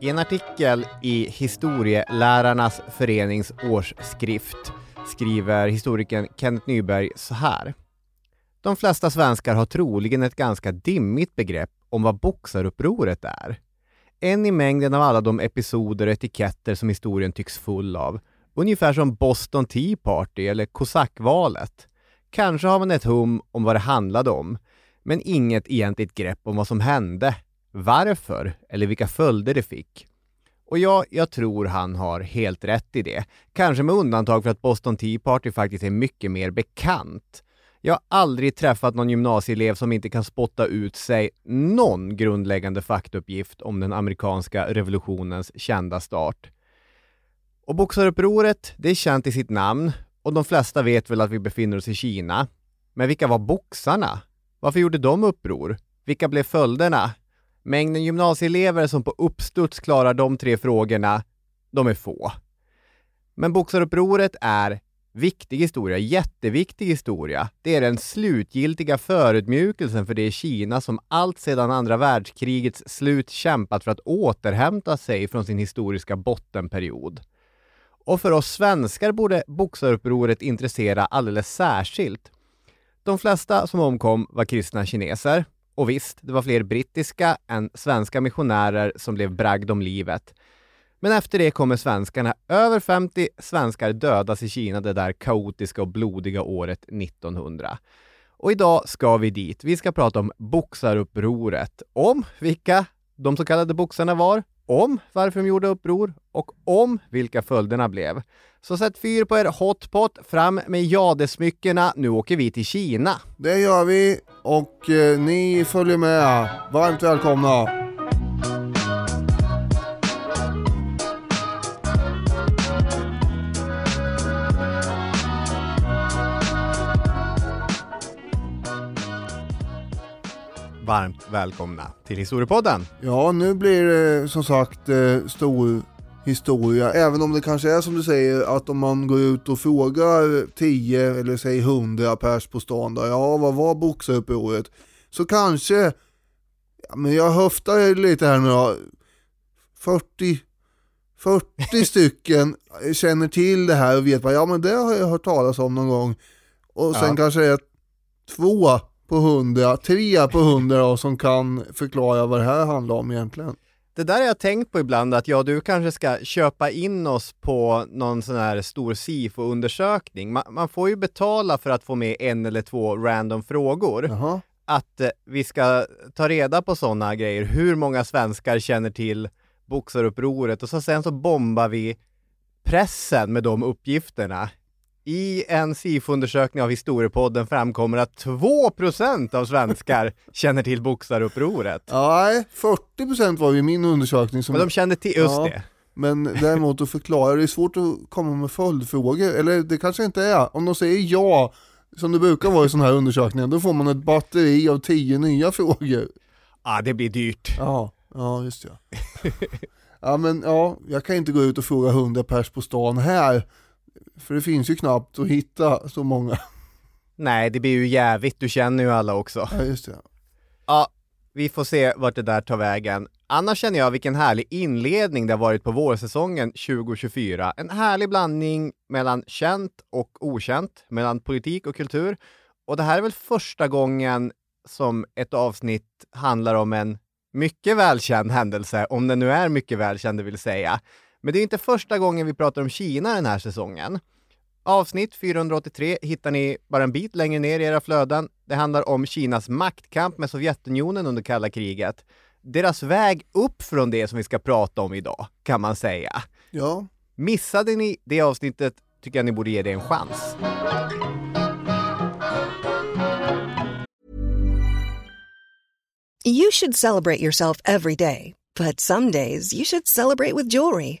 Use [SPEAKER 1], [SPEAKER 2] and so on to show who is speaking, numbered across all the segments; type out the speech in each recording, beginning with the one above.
[SPEAKER 1] I en artikel i Historielärarnas förenings årsskrift skriver historikern Kenneth Nyberg så här. De flesta svenskar har troligen ett ganska dimmigt begrepp om vad boxarupproret är. En i mängden av alla de episoder och etiketter som historien tycks full av. Ungefär som Boston Tea Party eller kosackvalet. Kanske har man ett hum om vad det handlade om, men inget egentligt grepp om vad som hände, varför eller vilka följder det fick. Och ja, jag tror han har helt rätt i det. Kanske med undantag för att Boston Tea Party faktiskt är mycket mer bekant. Jag har aldrig träffat någon gymnasieelev som inte kan spotta ut sig någon grundläggande faktauppgift om den amerikanska revolutionens kända start. Och boxarupproret, det är känt i sitt namn och de flesta vet väl att vi befinner oss i Kina. Men vilka var boxarna? Varför gjorde de uppror? Vilka blev följderna? Mängden gymnasieelever som på uppstuds klarar de tre frågorna, de är få. Men boxarupproret är viktig historia, jätteviktig historia. Det är den slutgiltiga förutmjukelsen för det Kina som allt sedan andra världskrigets slut kämpat för att återhämta sig från sin historiska bottenperiod. Och för oss svenskar borde boxarupproret intressera alldeles särskilt. De flesta som omkom var kristna kineser. Och visst, det var fler brittiska än svenska missionärer som blev bragd om livet. Men efter det kommer svenskarna. Över 50 svenskar dödas i Kina det där kaotiska och blodiga året 1900. Och idag ska vi dit. Vi ska prata om boxarupproret. Om vilka de så kallade boxarna var, om varför de gjorde uppror och om vilka följderna blev. Så sätt fyr på er hotpot, fram med jadesmyckena, nu åker vi till Kina.
[SPEAKER 2] Det gör vi och eh, ni följer med. Varmt välkomna.
[SPEAKER 1] Varmt välkomna till Historiepodden!
[SPEAKER 2] Ja, nu blir det som sagt eh, stor historia, även om det kanske är som du säger att om man går ut och frågar 10 eller säg 100 pers på stan då, ja vad var boxarupproret? Så kanske, ja, men jag höftar lite här nu då, 40 40 stycken känner till det här och vet vad, ja men det har jag hört talas om någon gång. Och sen ja. kanske det är två på 100, tre på 100 som kan förklara vad det här handlar om egentligen.
[SPEAKER 1] Det där har jag tänkt på ibland, att jag du kanske ska köpa in oss på någon sån här stor SIFO-undersökning. Man, man, får ju betala för att få med en eller två random frågor.
[SPEAKER 2] Jaha.
[SPEAKER 1] Att eh, vi ska ta reda på sådana grejer. Hur många svenskar känner till boxarupproret? Och så sen så bombar vi pressen med de uppgifterna. I en SIFO-undersökning av Historiepodden framkommer att 2% av svenskar känner till boxarupproret.
[SPEAKER 2] Nej, 40% var ju min undersökning. Som...
[SPEAKER 1] Men de kände till, just ja, det.
[SPEAKER 2] Men däremot att förklara, det är svårt att komma med följdfrågor, eller det kanske inte är. Om de säger ja, som det brukar vara i sådana här undersökningar, då får man ett batteri av 10 nya frågor.
[SPEAKER 1] Ja, det blir dyrt.
[SPEAKER 2] Ja, ja just det. ja men ja, jag kan inte gå ut och fråga 100 pers på stan här för det finns ju knappt att hitta så många.
[SPEAKER 1] Nej, det blir ju jävigt. Du känner ju alla också.
[SPEAKER 2] Ja, just det.
[SPEAKER 1] Ja, vi får se vart det där tar vägen. Annars känner jag vilken härlig inledning det har varit på vårsäsongen 2024. En härlig blandning mellan känt och okänt, mellan politik och kultur. Och det här är väl första gången som ett avsnitt handlar om en mycket välkänd händelse, om den nu är mycket välkänd, det vill säga. Men det är inte första gången vi pratar om Kina den här säsongen. Avsnitt 483 hittar ni bara en bit längre ner i era flöden. Det handlar om Kinas maktkamp med Sovjetunionen under kalla kriget. Deras väg upp från det som vi ska prata om idag, kan man säga.
[SPEAKER 2] Ja.
[SPEAKER 1] Missade ni det avsnittet tycker jag ni borde ge det en chans.
[SPEAKER 3] You should celebrate yourself every day, but some days you should celebrate with jewelry.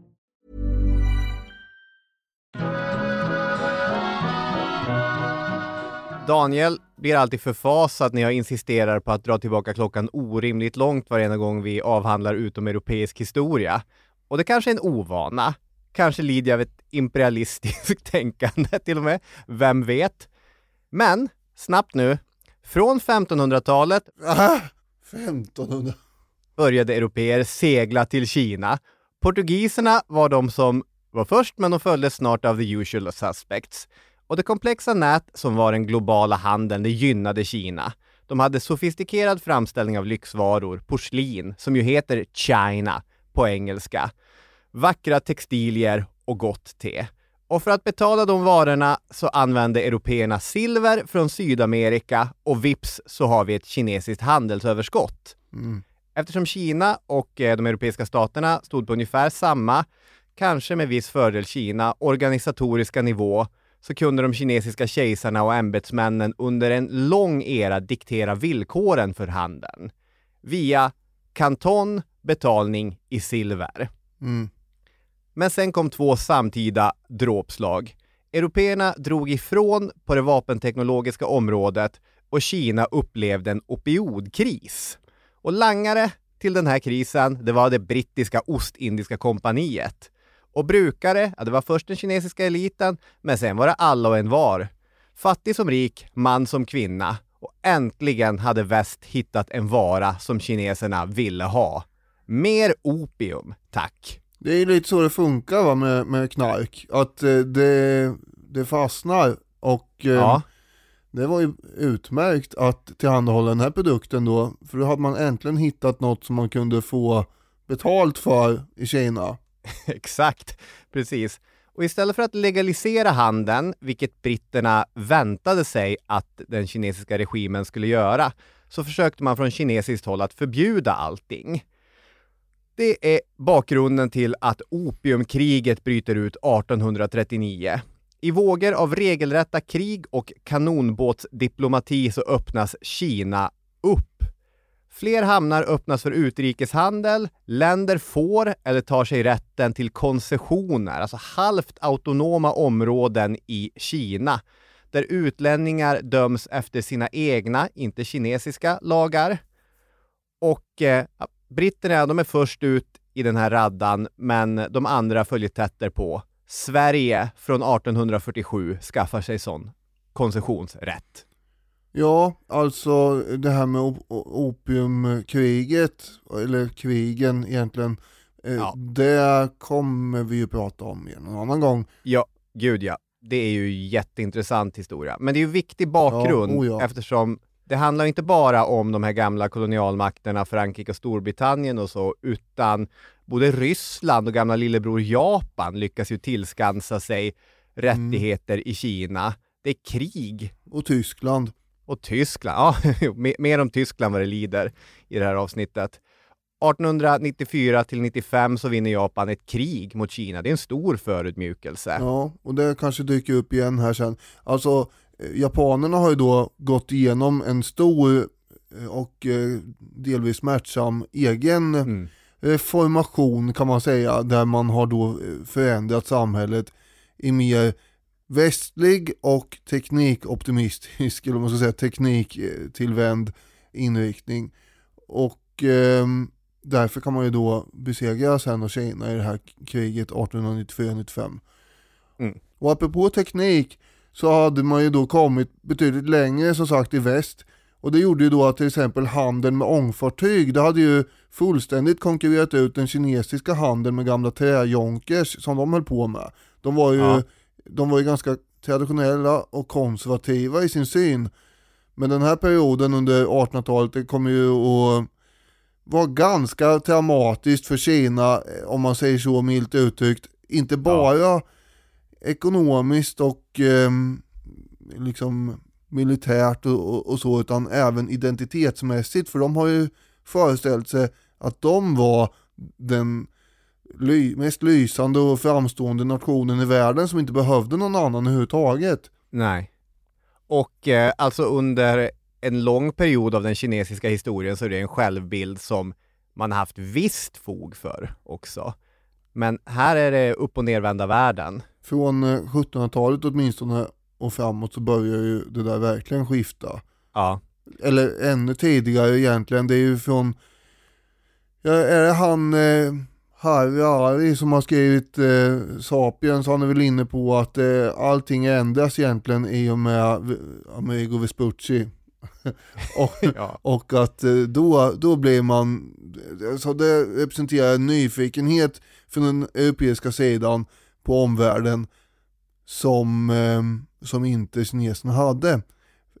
[SPEAKER 1] Daniel blir alltid förfasad när jag insisterar på att dra tillbaka klockan orimligt långt varje gång vi avhandlar utomeuropeisk historia. Och det kanske är en ovana. Kanske lider jag av ett imperialistiskt tänkande till och med. Vem vet? Men, snabbt nu. Från 1500-talet
[SPEAKER 2] Aha, 1500.
[SPEAKER 1] började europeer segla till Kina. Portugiserna var de som var först, men de följdes snart av the usual suspects. Och det komplexa nät som var den globala handeln, det gynnade Kina. De hade sofistikerad framställning av lyxvaror, porslin, som ju heter China på engelska, vackra textilier och gott te. Och för att betala de varorna så använde européerna silver från Sydamerika och vips så har vi ett kinesiskt handelsöverskott. Eftersom Kina och eh, de europeiska staterna stod på ungefär samma, kanske med viss fördel Kina, organisatoriska nivå så kunde de kinesiska kejsarna och ämbetsmännen under en lång era diktera villkoren för handeln via kanton, betalning i silver.
[SPEAKER 2] Mm.
[SPEAKER 1] Men sen kom två samtida dråpslag. Européerna drog ifrån på det vapenteknologiska området och Kina upplevde en opiodkris. Och langare till den här krisen, det var det brittiska Ostindiska kompaniet. Och brukare, ja, det var först den kinesiska eliten, men sen var det alla och en var. Fattig som rik, man som kvinna. Och äntligen hade väst hittat en vara som kineserna ville ha. Mer opium, tack.
[SPEAKER 2] Det är lite så det funkar va, med, med knark, att eh, det, det fastnar och eh,
[SPEAKER 1] Ja,
[SPEAKER 2] det var ju utmärkt att tillhandahålla den här produkten då, för då hade man äntligen hittat något som man kunde få betalt för i Kina.
[SPEAKER 1] exakt. Precis. Och istället för att legalisera handeln, vilket britterna väntade sig att den kinesiska regimen skulle göra, så försökte man från kinesiskt håll att förbjuda allting. Det är bakgrunden till att opiumkriget bryter ut 1839. I vågor av regelrätta krig och kanonbåtsdiplomati så öppnas Kina upp. Fler hamnar öppnas för utrikeshandel, länder får eller tar sig rätten till koncessioner, alltså halvt autonoma områden i Kina, där utlänningar döms efter sina egna, inte kinesiska, lagar. Och eh, britterna, de är först ut i den här raddan, men de andra följer tätt på. Sverige från 1847 skaffar sig sån koncessionsrätt.
[SPEAKER 2] Ja, alltså det här med op- opiumkriget, eller krigen egentligen, eh,
[SPEAKER 1] Ja.
[SPEAKER 2] det kommer vi ju prata om igen en annan gång.
[SPEAKER 1] Ja, gud ja. Det är ju jätteintressant historia. Men det är ju viktig bakgrund
[SPEAKER 2] Ja, oh ja.
[SPEAKER 1] eftersom det handlar inte bara om de här gamla kolonialmakterna Frankrike och Storbritannien och så, utan både Ryssland och gamla lillebror Japan lyckas ju tillskansa sig rättigheter i Kina. Det är krig
[SPEAKER 2] Och Tyskland.
[SPEAKER 1] Och Tyskland, ja, mer om Tyskland vad det lider i det här avsnittet. 1894 till 95 så vinner Japan ett krig mot Kina. Det är en stor förödmjukelse.
[SPEAKER 2] Ja, och det kanske dyker upp igen här sen. Alltså, eh, japanerna har ju då gått igenom en stor eh, och eh, delvis smärtsam egen
[SPEAKER 1] Mm.
[SPEAKER 2] reformation kan man säga, där man har då förändrat samhället i mer västlig och teknikoptimistisk, eller man ska säga, tekniktillvänd inriktning. Och ehm, därför kan man ju då besegra sen och Kina i det här kriget 1894-95.
[SPEAKER 1] Mm.
[SPEAKER 2] Och apropå teknik så hade man ju då kommit betydligt längre som sagt i väst. Och det gjorde ju då att till exempel handeln med ångfartyg, det hade ju fullständigt konkurrerat ut den kinesiska handeln med gamla träjonkers som de höll på med. De var ju,
[SPEAKER 1] Ja.
[SPEAKER 2] De var ju ganska traditionella och konservativa i sin syn. Men den här perioden under 1800-talet, det kommer ju att vara ganska traumatiskt för Kina, eh, om man säger så milt uttryckt. Inte bara ekonomiskt och ehm, liksom militärt och, och så, utan även identitetsmässigt, för de har ju föreställt sig att de var den ly, mest lysande och framstående nationen i världen som inte behövde någon annan överhuvudtaget.
[SPEAKER 1] Nej. Och eh, alltså under en lång period av den kinesiska historien så är det en självbild som man har haft visst fog för också. Men här är det upp och nervända världen.
[SPEAKER 2] Från eh, 1700-talet åtminstone och framåt så börjar ju det där verkligen skifta.
[SPEAKER 1] Ja,
[SPEAKER 2] Eller ännu tidigare egentligen, det är ju från, ja, är det han eh, Harry Ari som har skrivit eh, Sapiens, han är väl inne på att eh, allting ändras egentligen i och med V- Amerigo Vespucci. och,
[SPEAKER 1] ja.
[SPEAKER 2] och att eh, då, då blir man, så det representerar en nyfikenhet från den europeiska sidan på omvärlden som, eh, som inte kineserna hade.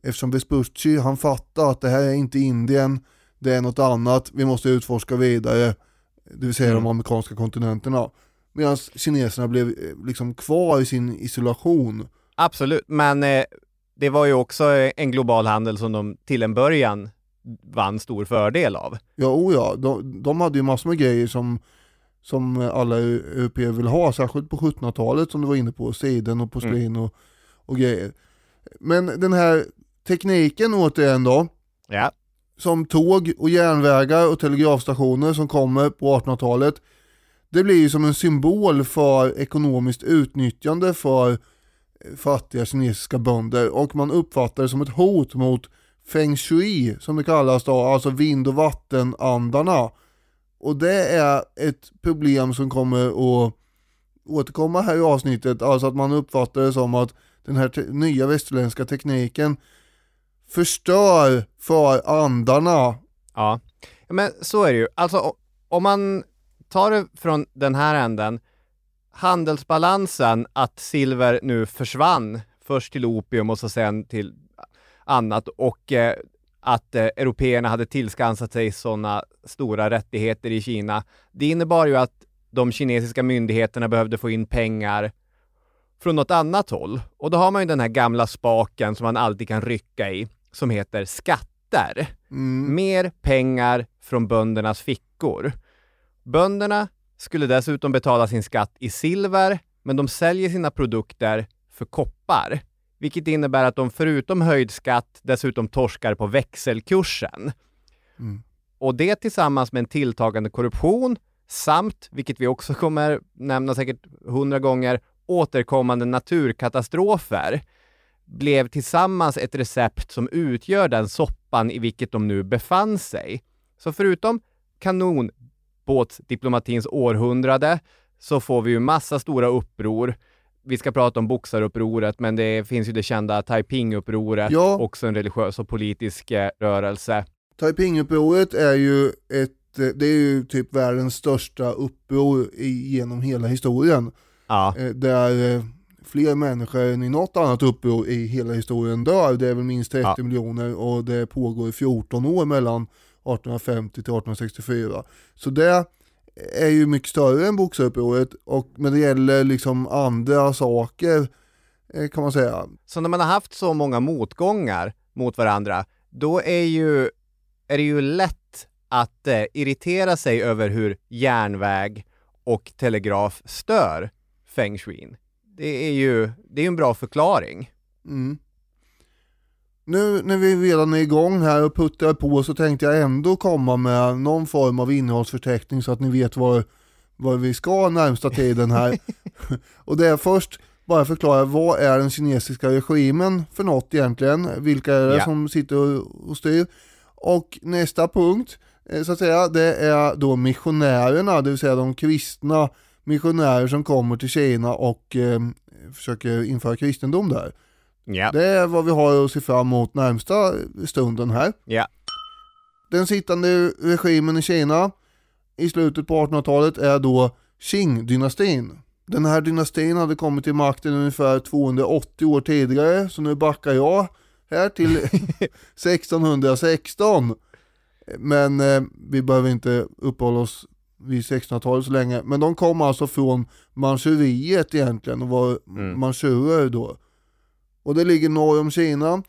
[SPEAKER 2] Eftersom Vespucci, han fattade att det här är inte Indien, det är något annat, vi måste utforska vidare, det vill säga
[SPEAKER 1] Mm.
[SPEAKER 2] de amerikanska kontinenterna. Medan kineserna blev eh, liksom kvar i sin isolation.
[SPEAKER 1] Absolut, men eh, det var ju också eh, en global handel som de till en början vann stor fördel av.
[SPEAKER 2] Ja, oh ja, de, de hade ju massor med grejer som, som alla europeer vill ha, särskilt på 1700-talet som du var inne på, siden och porslin och, och grejer. Men den här tekniken återigen då,
[SPEAKER 1] Ja,
[SPEAKER 2] som tåg och järnvägar och telegrafstationer som kommer på 1800-talet, det blir ju som en symbol för ekonomiskt utnyttjande för fattiga kinesiska bönder och man uppfattar det som ett hot mot feng shui som det kallas då, alltså vind och vattenandarna. Och det är ett problem som kommer att återkomma här i avsnittet, alltså att man uppfattar det som att den här te- nya västerländska tekniken förstör för andarna.
[SPEAKER 1] ja. Men så är det ju. Alltså om man tar det från den här änden, handelsbalansen att silver nu försvann, först till opium och så sen till annat och eh, att eh, européerna hade tillskansat sig sådana stora rättigheter i Kina. Det innebar ju att de kinesiska myndigheterna behövde få in pengar från något annat håll. Och då har man ju den här gamla spaken som man alltid kan rycka i, som heter skatter.
[SPEAKER 2] Mm.
[SPEAKER 1] Mer pengar från böndernas fickor. Bönderna skulle dessutom betala sin skatt i silver, men de säljer sina produkter för koppar, vilket innebär att de förutom höjd skatt dessutom torskar på växelkursen.
[SPEAKER 2] Mm.
[SPEAKER 1] Och det tillsammans med en tilltagande korruption samt, vilket vi också kommer nämna säkert hundra gånger, återkommande naturkatastrofer blev tillsammans ett recept som utgör den soppan i vilket de nu befann sig. Så förutom kanonbåtsdiplomatins århundrade så får vi ju massa stora uppror. Vi ska prata om boxarupproret, men det finns ju det kända Taiping-upproret,
[SPEAKER 2] Ja.
[SPEAKER 1] också en religiös och politisk eh, rörelse.
[SPEAKER 2] Taiping-upproret är ju ett, eh, det är ju typ världens största uppror genom hela historien.
[SPEAKER 1] Ja,
[SPEAKER 2] Eh, Där fler människor än i något annat uppror i hela historien dör. Det är väl minst 30
[SPEAKER 1] Ja.
[SPEAKER 2] miljoner och det pågår i 14 år mellan 1850 till 1864. Så det är ju mycket större än boxarupproret och men det gäller liksom andra saker eh, kan man säga.
[SPEAKER 1] så när man har haft så många motgångar mot varandra, då är, ju, är det ju lätt att eh, irritera sig över hur järnväg och telegraf stör feng shuin. Det är ju det är en bra förklaring.
[SPEAKER 2] Mm. Nu när vi redan är igång här och puttrar på så tänkte jag ändå komma med någon form av innehållsförteckning så att ni vet var, var vi ska närmsta tiden här. och det är först bara förklara vad är den kinesiska regimen för något egentligen? Vilka är det
[SPEAKER 1] Ja.
[SPEAKER 2] som sitter och, och styr? Och nästa punkt eh, så att säga, det är då missionärerna, det vill säga de kristna missionärer som kommer till Kina och eh, försöker införa kristendom där.
[SPEAKER 1] Ja.
[SPEAKER 2] Det är vad vi har att se fram emot närmsta stunden här.
[SPEAKER 1] Ja.
[SPEAKER 2] Den sittande regimen i Kina i slutet på 1800-talet är då Qing-dynastin. Den här dynastin hade kommit till makten ungefär 280 år tidigare, så nu backar jag här till 1616. Men eh, vi behöver inte uppehålla oss vid 1600-talet så länge. Men de kom alltså från Manchuriet egentligen och var
[SPEAKER 1] Mm.
[SPEAKER 2] manchurer då. Och det ligger norr om Kina.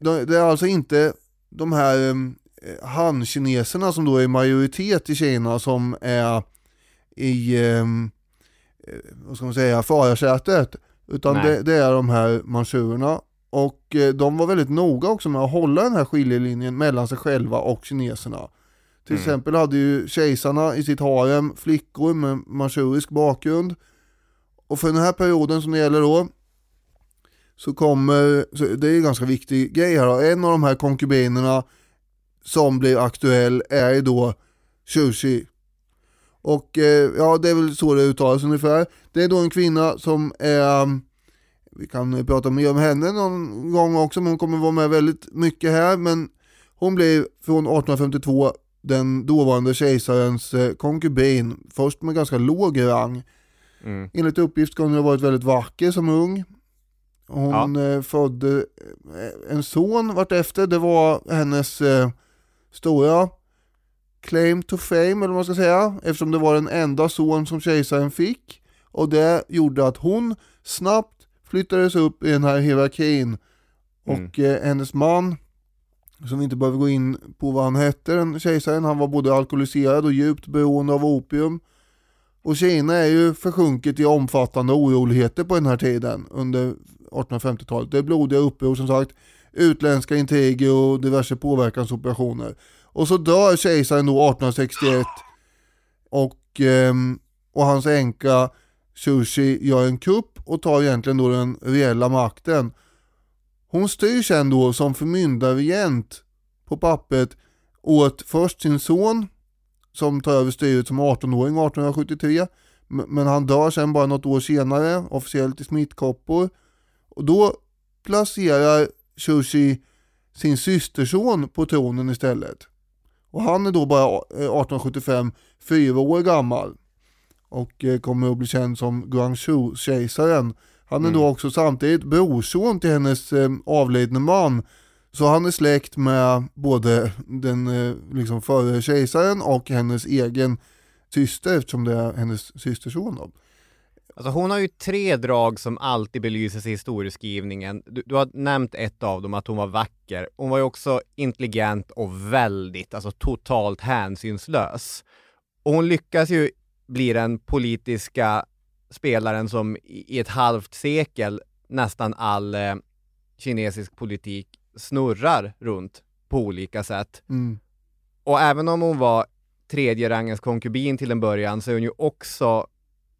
[SPEAKER 2] De- Det är alltså inte de här eh, han-kineserna som då är i majoritet i Kina som är i, eh, eh, vad ska man säga, fararsätet. Utan det, det är de här manchurerna. Och eh, de var väldigt noga också med att hålla den här skiljelinjen mellan sig själva och kineserna. Till
[SPEAKER 1] Mm.
[SPEAKER 2] exempel hade ju kejsarna i sitt harem flickor med manchurisk bakgrund. Och för den här perioden som det gäller då så kommer, så det är en ganska viktig grej här då. En av de här konkubinerna som blir aktuell är ju då Shushi. Och eh, ja, det är väl så det uttalas ungefär. Det är då en kvinna som är, vi kan prata mer om henne någon gång också, men hon kommer vara med väldigt mycket här. Men hon blir från 1852 den dåvarande kejsarens eh, konkubin, först med ganska låg rang.
[SPEAKER 1] Mm.
[SPEAKER 2] Enligt uppgift ska hon ha varit väldigt vacker som ung. Hon eh, födde eh, en son vartefter, det var hennes stora claim to fame eller vad man ska säga, eftersom det var den enda son som kejsaren fick. Och det gjorde att hon snabbt flyttades upp i den här hierarkin.
[SPEAKER 1] Mm.
[SPEAKER 2] Och eh, hennes man, som vi inte behöver gå in på vad han hette, den kejsaren, han var både alkoholiserad och djupt beroende av opium. Och Kina är ju försjunket i omfattande oroligheter på den här tiden under 1850-talet. Det är blodiga uppror som sagt, utländska intriger och diverse påverkansoperationer. Och så dör kejsaren då 1861 och, ehm, och hans änka Sushi gör en kupp och tar egentligen då den reella makten. Hon styr sen då som förmyndarregent på pappret åt först sin son som tar över styret som 18-åring 1873 men han dör sen bara något år senare officiellt i smittkoppor och då placerar Sushi sin systerson på tronen istället. Och han är då bara eh, 1875 fyra år gammal och eh, kommer att bli känd som Guangzhou-kejsaren. Han är
[SPEAKER 1] Mm.
[SPEAKER 2] då också samtidigt brorson till hennes eh, avlidne man. Så han är släkt med både den eh, liksom förre kejsaren och hennes egen syster eftersom det är hennes systerson då.
[SPEAKER 1] Alltså hon har ju tre drag som alltid belyses i historieskrivningen. Du, du har nämnt ett av dem, att hon var vacker. Hon var ju också intelligent och väldigt, alltså totalt hänsynslös. Och hon lyckas ju bli den politiska spelaren som i ett halvt sekel nästan all eh, kinesisk politik snurrar runt på olika sätt.
[SPEAKER 2] Mm.
[SPEAKER 1] Och även om hon var tredje rangens konkubin till en början så är hon ju också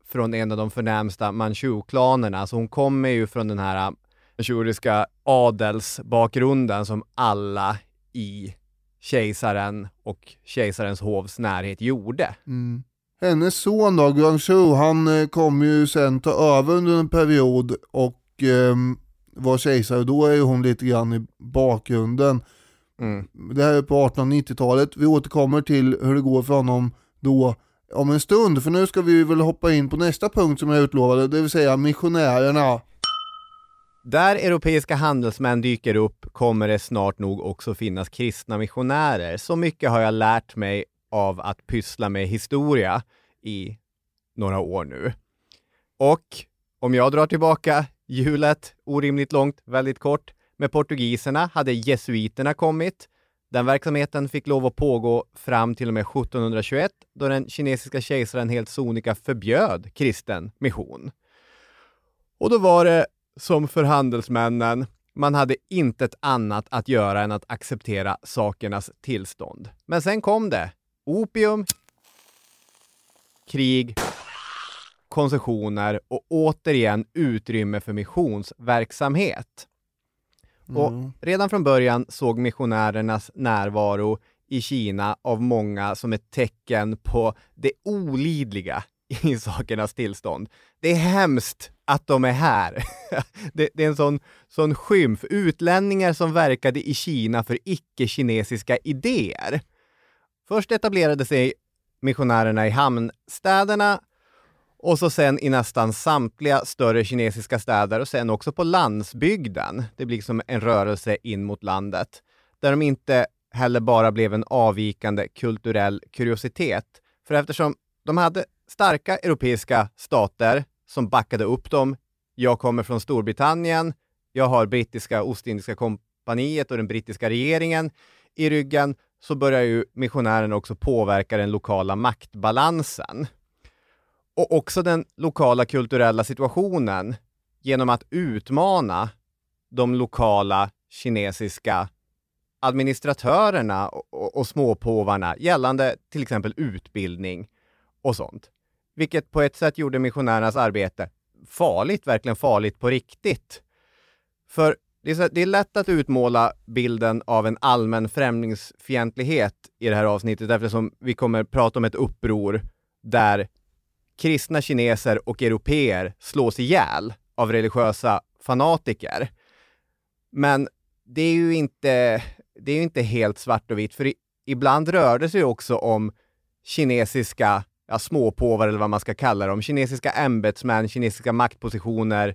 [SPEAKER 1] från en av de förnämsta manchu-klanerna. Så hon kommer ju från den här äh, manchuriska adelsbakgrunden som alla i kejsaren och kejsarens hovs närhet gjorde.
[SPEAKER 2] Mm. Hennes son då, Guangzhou, han eh, kom ju sen ta över under en period och ehm, var kejsare. Då är ju hon lite grann i bakgrunden.
[SPEAKER 1] Mm.
[SPEAKER 2] Det här är på 1890-talet. Vi återkommer till hur det går för honom då om en stund. För nu ska vi väl hoppa in på nästa punkt som jag utlovade, det vill säga missionärerna.
[SPEAKER 1] Där europeiska handelsmän dyker upp kommer det snart nog också finnas kristna missionärer. Så mycket har jag lärt mig av att pyssla med historia i några år nu. Och om jag drar tillbaka hjulet orimligt långt, väldigt kort, med portugiserna hade jesuiterna kommit. Den verksamheten fick lov att pågå fram till och med 1721 då den kinesiska kejsaren helt sonika förbjöd kristen mission. Och då var det som för handelsmännen, man hade intet annat att göra än att acceptera sakernas tillstånd. Men sen kom det. Opium, krig, koncessioner och återigen utrymme för missionsverksamhet. Och
[SPEAKER 2] Mm.
[SPEAKER 1] redan från början såg missionärernas närvaro i Kina av många som ett tecken på det olidliga i sakernas tillstånd. Det är hemskt att de är här. det, det, är en sån, sån skymf. Utlänningar som verkade i Kina för icke-kinesiska idéer. Först etablerade sig missionärerna i hamnstäderna och så sen i nästan samtliga större kinesiska städer och sen också på landsbygden. Det blir som en rörelse in mot landet. Där de inte heller bara blev en avvikande kulturell kuriositet. För eftersom de hade starka europeiska stater som backade upp dem. Jag kommer från Storbritannien. Jag har brittiska Ostindiska kompaniet och den brittiska regeringen i ryggen så börjar ju missionärerna också påverka den lokala maktbalansen. Och också den lokala kulturella situationen genom att utmana de lokala kinesiska administratörerna och, och, och småpåvarna gällande till exempel utbildning och sånt. Vilket på ett sätt gjorde missionärernas arbete farligt, verkligen farligt på riktigt. För det är, så, det är lätt att utmåla bilden av en allmän främlingsfientlighet i det här avsnittet eftersom vi kommer prata om ett uppror där kristna kineser och europeer slås ihjäl av religiösa fanatiker. Men det är ju inte, det är inte helt svart och vitt, för i, ibland rör det sig också om kinesiska ja, småpåvar eller vad man ska kalla dem, kinesiska ämbetsmän, kinesiska maktpositioner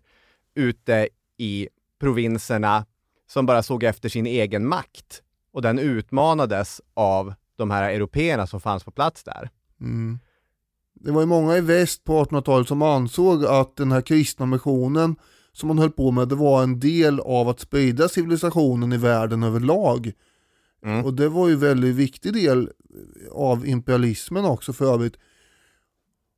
[SPEAKER 1] ute i provinserna som bara såg efter sin egen makt. Och den utmanades av de här européerna som fanns på plats där.
[SPEAKER 2] Mm. Det var ju många i väst på 1800-talet som ansåg att den här kristna missionen som man höll på med, det var en del av att sprida civilisationen i världen överlag. Mm. Och det var ju en väldigt viktig del av imperialismen också för övrigt.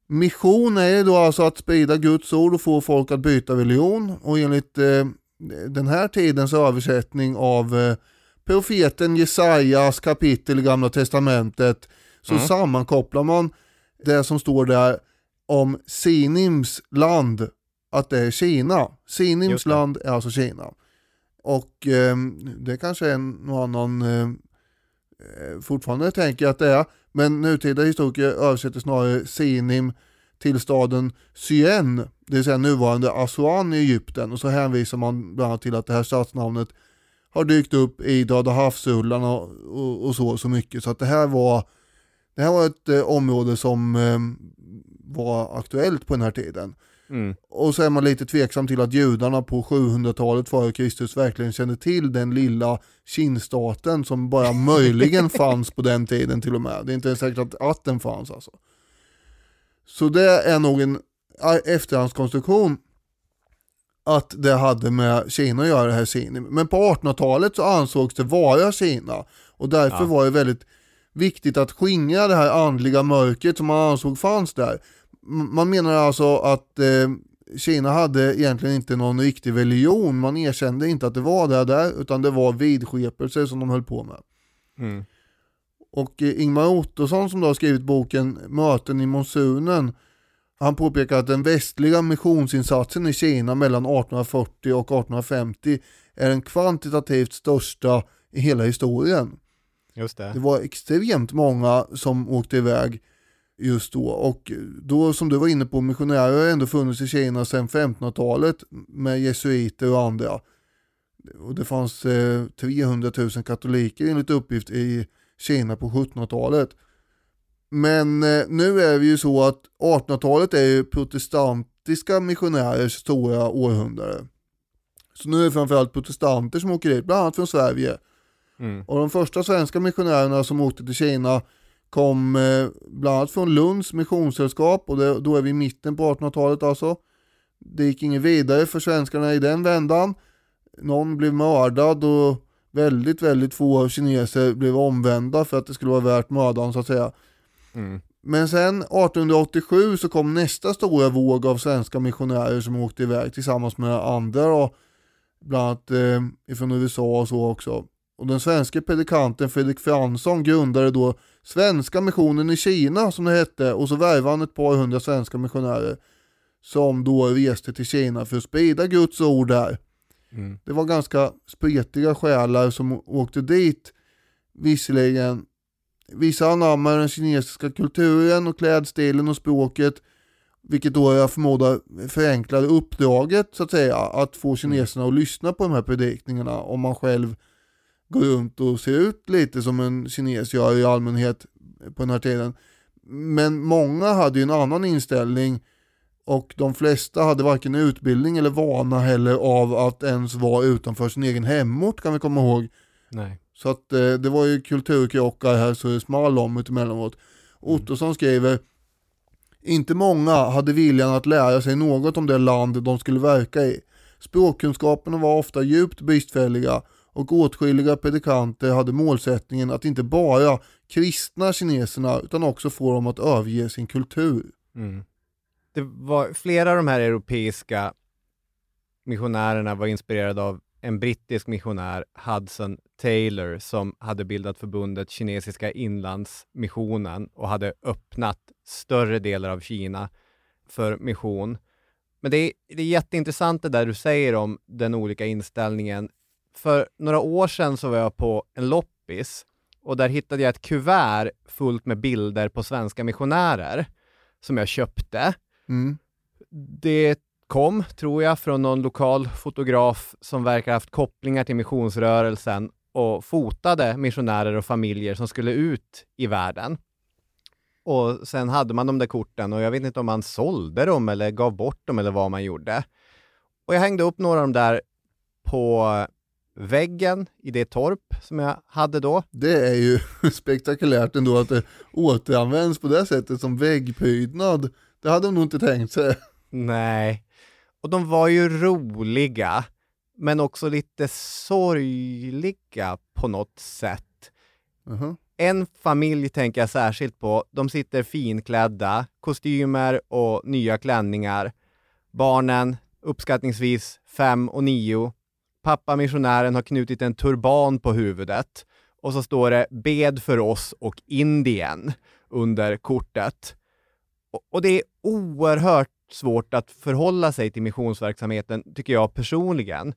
[SPEAKER 2] Mission är då alltså att sprida Guds ord och få folk att byta religion och enligt eh, den här tidens översättning av eh, profeten Jesajas kapitel i Gamla Testamentet så mm. sammankopplar man det som står där om Sinims land, att det är Kina. Sinims land är alltså Kina. Och eh, det kanske är någon annan eh, eh, fortfarande tänker att det är, men nutida historiker översätter snarare Sinim till staden Syen, det vill säga nuvarande Aswan i Egypten och så hänvisar man bland annat till att det här stadsnamnet har dykt upp i Döda havsullarna och, och, och, så, så mycket så att det här var det här var ett eh, område som eh, var aktuellt på den här tiden. Mm. Och så är man lite tveksam till att judarna på 700-talet före Kristus verkligen kände till den lilla kinstaten som bara möjligen fanns på den tiden till och med. Det är inte säkert att, att den fanns alltså. Så det är nog en efterhandskonstruktion att det hade med Kina att göra det här Sinim. Men på 1800-talet så ansågs det vara Kina och därför ja. var det väldigt viktigt att skingra det här andliga mörkret som man ansåg fanns där. Man menar alltså att eh, Kina hade egentligen inte någon riktig religion, man erkände inte att det var det där, utan det var vidskepelse som de höll på med. Mm. Och eh, Ingmar Ottosson som då har skrivit boken Möten i monsunen, han påpekar att den västliga missionsinsatsen i Kina mellan 1840 och 1850 är den kvantitativt största i hela historien.
[SPEAKER 1] Just det.
[SPEAKER 2] det var extremt många som åkte iväg just då. Och då som du var inne på, missionärer har ändå funnits i Kina sedan 1500-talet med jesuiter och andra. Och det fanns eh, 300 000 katoliker enligt uppgift i Kina på 1700-talet. Men eh, nu är det ju så att 1800-talet är ju protestantiska missionärers stora århundrade. Så nu är det framförallt protestanter som åker dit, bland annat från Sverige. Mm. Och de första svenska missionärerna som åkte till Kina kom eh, bland annat från Lunds missionssällskap och det, då är vi i mitten på 1800-talet alltså. Det gick inget vidare för svenskarna i den vändan. Någon blev mördad och väldigt, väldigt få kineser blev omvända för att det skulle vara värt mördaren så att säga. Mm. Men sen 1887 så kom nästa stora våg av svenska missionärer som åkte iväg tillsammans med andra då, bland annat eh, ifrån USA och så också. Och den svenska predikanten Fredrik Fransson grundade då Svenska missionen i Kina som det hette och så värvade han ett par hundra svenska missionärer som då reste till Kina för att sprida Guds ord där. Mm. Det var ganska spretiga själar som åkte dit, visserligen Vissa anammar den kinesiska kulturen och klädstilen och språket, vilket då jag förmodar förenklade uppdraget så att säga, att få kineserna att lyssna på de här predikningarna om man själv går runt och ser ut lite som en kines gör i allmänhet på den här tiden. Men många hade ju en annan inställning och de flesta hade varken utbildning eller vana heller av att ens vara utanför sin egen hemort kan vi komma ihåg.
[SPEAKER 1] Nej.
[SPEAKER 2] Så att eh, det var ju kulturkrockar här så det small om emellanåt. Ottosson skriver inte många hade viljan att lära sig något om det land de skulle verka i. Språkkunskaperna var ofta djupt bristfälliga och åtskilliga predikanter hade målsättningen att inte bara kristna kineserna utan också få dem att överge sin kultur.
[SPEAKER 1] Mm. Det var, flera av de här europeiska missionärerna var inspirerade av en brittisk missionär, Hudson Taylor, som hade bildat förbundet Kinesiska inlandsmissionen och hade öppnat större delar av Kina för mission. Men det är, det är jätteintressant det där du säger om den olika inställningen. För några år sedan så var jag på en loppis och där hittade jag ett kuvert fullt med bilder på svenska missionärer som jag köpte.
[SPEAKER 2] Mm.
[SPEAKER 1] Det kom, tror jag, från någon lokal fotograf som verkar ha haft kopplingar till missionsrörelsen och fotade missionärer och familjer som skulle ut i världen. Och sen hade man de där korten och jag vet inte om man sålde dem eller gav bort dem eller vad man gjorde. Och jag hängde upp några av dem där på väggen i det torp som jag hade då.
[SPEAKER 2] Det är ju spektakulärt ändå att det återanvänds på det sättet som väggprydnad. Det hade de nog inte tänkt sig.
[SPEAKER 1] Nej. Och de var ju roliga, men också lite sorgliga på något sätt.
[SPEAKER 2] Uh-huh.
[SPEAKER 1] En familj tänker jag särskilt på. De sitter finklädda, kostymer och nya klänningar. Barnen, uppskattningsvis fem och nio. Pappa missionären har knutit en turban på huvudet och så står det ”Bed för oss och Indien” under kortet. Och, och det är oerhört svårt att förhålla sig till missionsverksamheten, tycker jag personligen.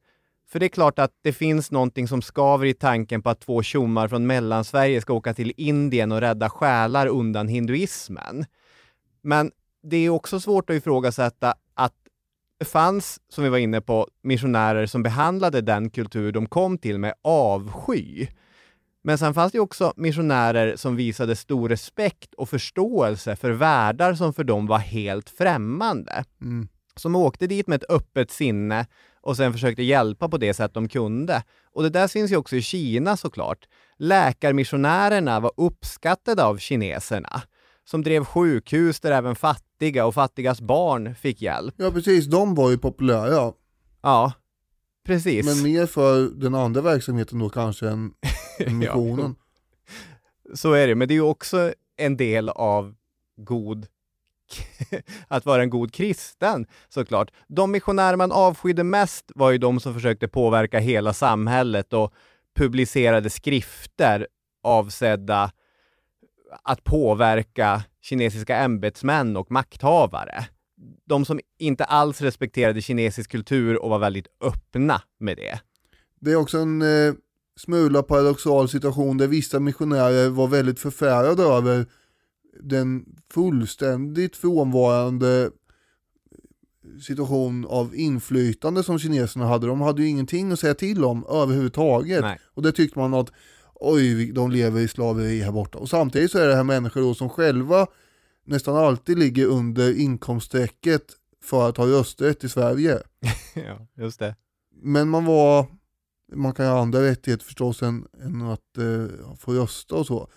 [SPEAKER 1] För det är klart att det finns någonting som skaver i tanken på att två tjommar från Mellansverige ska åka till Indien och rädda själar undan hinduismen. Men det är också svårt att ifrågasätta att det fanns, som vi var inne på, missionärer som behandlade den kultur de kom till med avsky. Men sen fanns det också missionärer som visade stor respekt och förståelse för världar som för dem var helt främmande.
[SPEAKER 2] Mm.
[SPEAKER 1] Som åkte dit med ett öppet sinne och sen försökte hjälpa på det sätt de kunde. Och det där syns ju också i Kina såklart. Läkarmissionärerna var uppskattade av kineserna som drev sjukhus där även fattiga och fattigas barn fick hjälp.
[SPEAKER 2] Ja precis, de var ju populära.
[SPEAKER 1] Ja, precis.
[SPEAKER 2] Men mer för den andra verksamheten då kanske än, missionen.
[SPEAKER 1] Så är det, men det är ju också en del av god att vara en god kristen såklart. De missionärer man avskydde mest var ju de som försökte påverka hela samhället och publicerade skrifter avsedda att påverka kinesiska ämbetsmän och makthavare. De som inte alls respekterade kinesisk kultur och var väldigt öppna med det.
[SPEAKER 2] Det är också en eh, smula paradoxal situation där vissa missionärer var väldigt förfärade över den fullständigt frånvarande situation av inflytande som kineserna hade. De hade ju ingenting att säga till om överhuvudtaget.
[SPEAKER 1] Nej.
[SPEAKER 2] Och det tyckte man att oj, de lever i slaveri här borta. Och samtidigt så är det här människor då som själva nästan alltid ligger under inkomststrecket för att ha rösträtt i Sverige.
[SPEAKER 1] ja, just det.
[SPEAKER 2] Men man var, man kan ha andra rättigheter förstås än, än att eh, få rösta och så,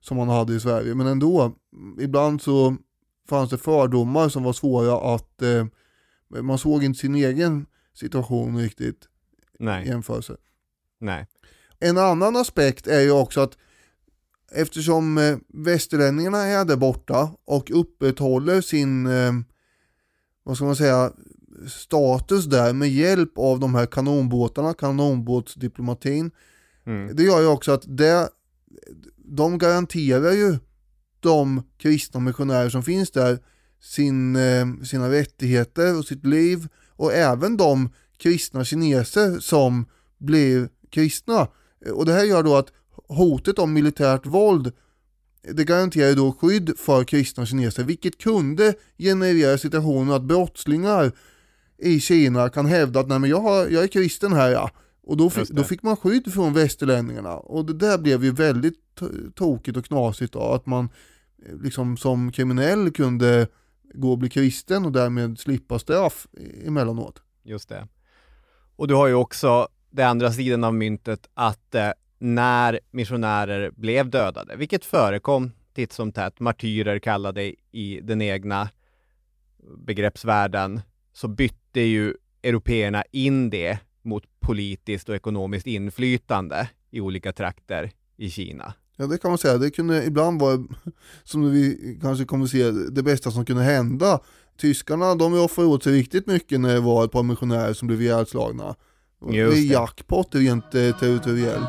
[SPEAKER 2] som man hade i Sverige. Men ändå, ibland så fanns det fördomar som var svåra att, eh, man såg inte sin egen situation riktigt i
[SPEAKER 1] Nej,
[SPEAKER 2] jämförelse.
[SPEAKER 1] nej.
[SPEAKER 2] En annan aspekt är ju också att eftersom eh, västerlänningarna är där borta och upprätthåller sin, eh, vad ska man säga, status där med hjälp av de här kanonbåtarna, kanonbåtsdiplomatin.
[SPEAKER 1] Mm.
[SPEAKER 2] Det gör ju också att det, de garanterar ju de kristna missionärer som finns där sin, eh, sina rättigheter och sitt liv och även de kristna kineser som blir kristna. Och det här gör då att hotet om militärt våld det garanterar då skydd för kristna kineser, vilket kunde generera situationen att brottslingar i Kina kan hävda att nej men jag, har, jag är kristen här ja. Och då fick, då fick man skydd från västerlänningarna. Och det där blev ju väldigt tokigt och knasigt då, att man eh, liksom som kriminell kunde gå och bli kristen och därmed slippa straff emellanåt.
[SPEAKER 1] Just det. Och du har ju också den andra sidan av myntet att eh, när missionärer blev dödade, vilket förekom titt som tätt, martyrer kallade i den egna begreppsvärlden, så bytte ju européerna in det mot politiskt och ekonomiskt inflytande i olika trakter i Kina.
[SPEAKER 2] Ja det kan man säga, det kunde ibland vara, som vi kanske kommer se, det bästa som kunde hända. Tyskarna de offrade åt sig riktigt mycket när det var ett par missionärer som blev ihjälslagna. Det är jackpot rent territoriellt.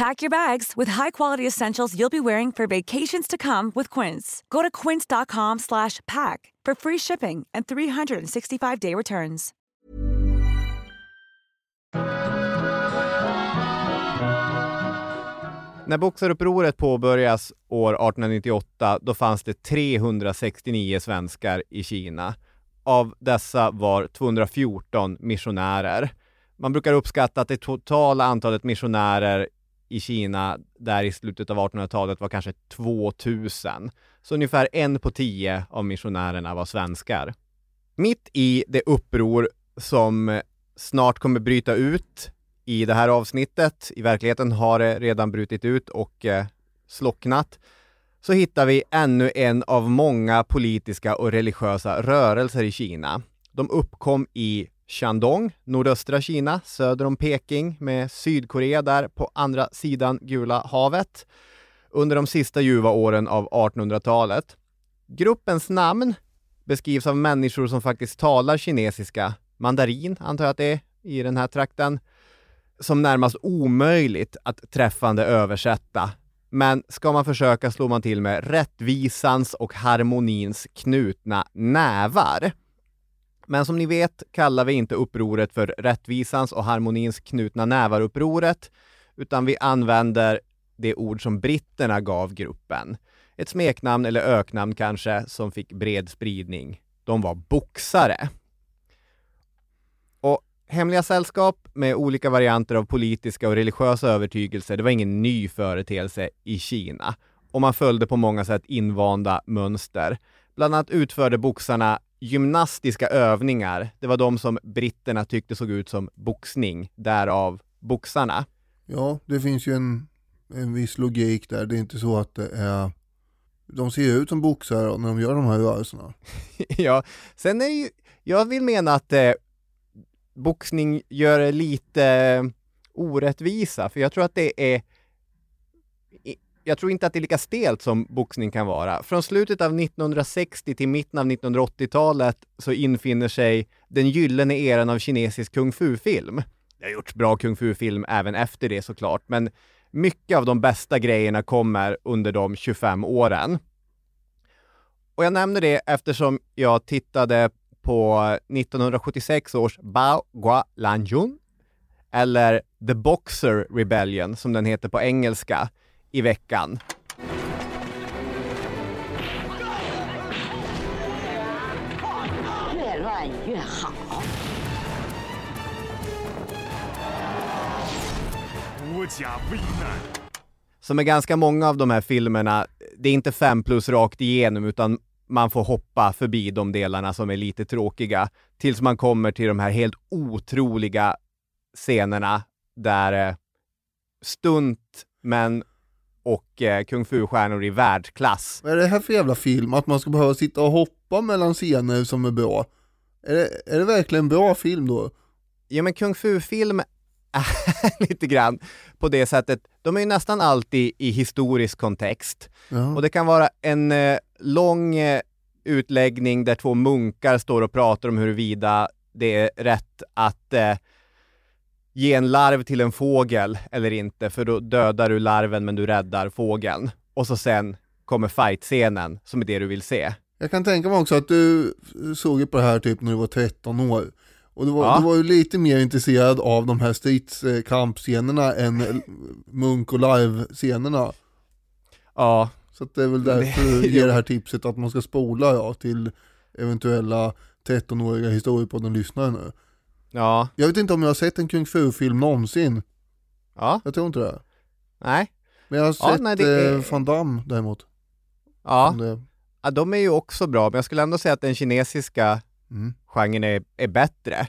[SPEAKER 4] Pack your bags with high-quality essentials you'll be wearing for vacations to come with Quince. Go to quince.com slash pack for free shipping and 365-day returns.
[SPEAKER 1] När boxarupproret påbörjas år 1898, då fanns det 369 svenskar i Kina av dessa var 214 missionärer. Man brukar uppskatta att det totala antalet missionärer i Kina där i slutet av 1800-talet var kanske 2000. Så ungefär en på tio av missionärerna var svenskar. Mitt i det uppror som snart kommer bryta ut i det här avsnittet, i verkligheten har det redan brutit ut och eh, slocknat, så hittar vi ännu en av många politiska och religiösa rörelser i Kina. De uppkom i Shandong, nordöstra Kina, söder om Peking, med Sydkorea där på andra sidan Gula havet, under de sista ljuva åren av 1800-talet. Gruppens namn beskrivs av människor som faktiskt talar kinesiska, mandarin antar jag att det är i den här trakten, som närmast omöjligt att träffande översätta men ska man försöka slår man till med rättvisans och harmonins knutna nävar. Men som ni vet kallar vi inte upproret för rättvisans och harmonins knutna nävar-upproret, utan vi använder det ord som britterna gav gruppen. Ett smeknamn eller öknamn kanske, som fick bred spridning. De var boxare. Och Hemliga sällskap med olika varianter av politiska och religiösa övertygelser, det var ingen ny företeelse i Kina. Och man följde på många sätt invanda mönster. Bland annat utförde boxarna gymnastiska övningar. Det var de som britterna tyckte såg ut som boxning, därav boxarna.
[SPEAKER 2] Ja, det finns ju en, en viss logik där. Det är inte så att det är de ser ut som boxare när de gör de här rörelserna.
[SPEAKER 1] ja, sen är ju, jag vill mena att eh, boxning gör lite orättvisa, för jag tror att det är jag tror inte att det är lika stelt som boxning kan vara. Från slutet av 1960 till mitten av 1980-talet så infinner sig den gyllene eran av kinesisk kung fu-film. Det har gjorts bra kung fu-film även efter det såklart, men mycket av de bästa grejerna kommer under de 25 åren. Och jag nämner det eftersom jag tittade på 1976 års Bao Gua Lanjun, eller The Boxer Rebellion som den heter på engelska, i veckan. Som är ganska många av de här filmerna, det är inte fem plus rakt igenom utan man får hoppa förbi de delarna som är lite tråkiga tills man kommer till de här helt otroliga scenerna där eh, stunt, men och eh, kung fu-stjärnor i världsklass.
[SPEAKER 2] Vad är det här för jävla film? Att man ska behöva sitta och hoppa mellan scener som är bra? Är det, är det verkligen en bra film då?
[SPEAKER 1] Ja men kung fu-film är lite grann på det sättet, de är ju nästan alltid i historisk kontext.
[SPEAKER 2] Ja.
[SPEAKER 1] Och det kan vara en eh, lång eh, utläggning där två munkar står och pratar om huruvida det är rätt att eh, ge en larv till en fågel eller inte, för då dödar du larven men du räddar fågeln. Och så sen kommer fight-scenen som är det du vill se.
[SPEAKER 2] Jag kan tänka mig också att du såg ju på det här typ när du var 13 år. Och du var,
[SPEAKER 1] Ja.
[SPEAKER 2] du var ju lite mer intresserad av de här stridskampscenerna än munk och live-scenerna.
[SPEAKER 1] Ja,
[SPEAKER 2] Så det är väl därför du ger det här tipset att man ska spola ja, till eventuella 13-åriga historiepodden-lyssnare nu.
[SPEAKER 1] Ja,
[SPEAKER 2] Jag vet inte om jag har sett en kung fu-film någonsin.
[SPEAKER 1] ja,
[SPEAKER 2] Jag tror inte det.
[SPEAKER 1] nej,
[SPEAKER 2] Men jag har
[SPEAKER 1] Ja,
[SPEAKER 2] sett
[SPEAKER 1] nej, det är-
[SPEAKER 2] eh, Van Damme däremot.
[SPEAKER 1] ja.
[SPEAKER 2] Det,
[SPEAKER 1] ja, de är ju också bra, men jag skulle ändå säga att den kinesiska
[SPEAKER 2] mm.
[SPEAKER 1] genren är, är bättre.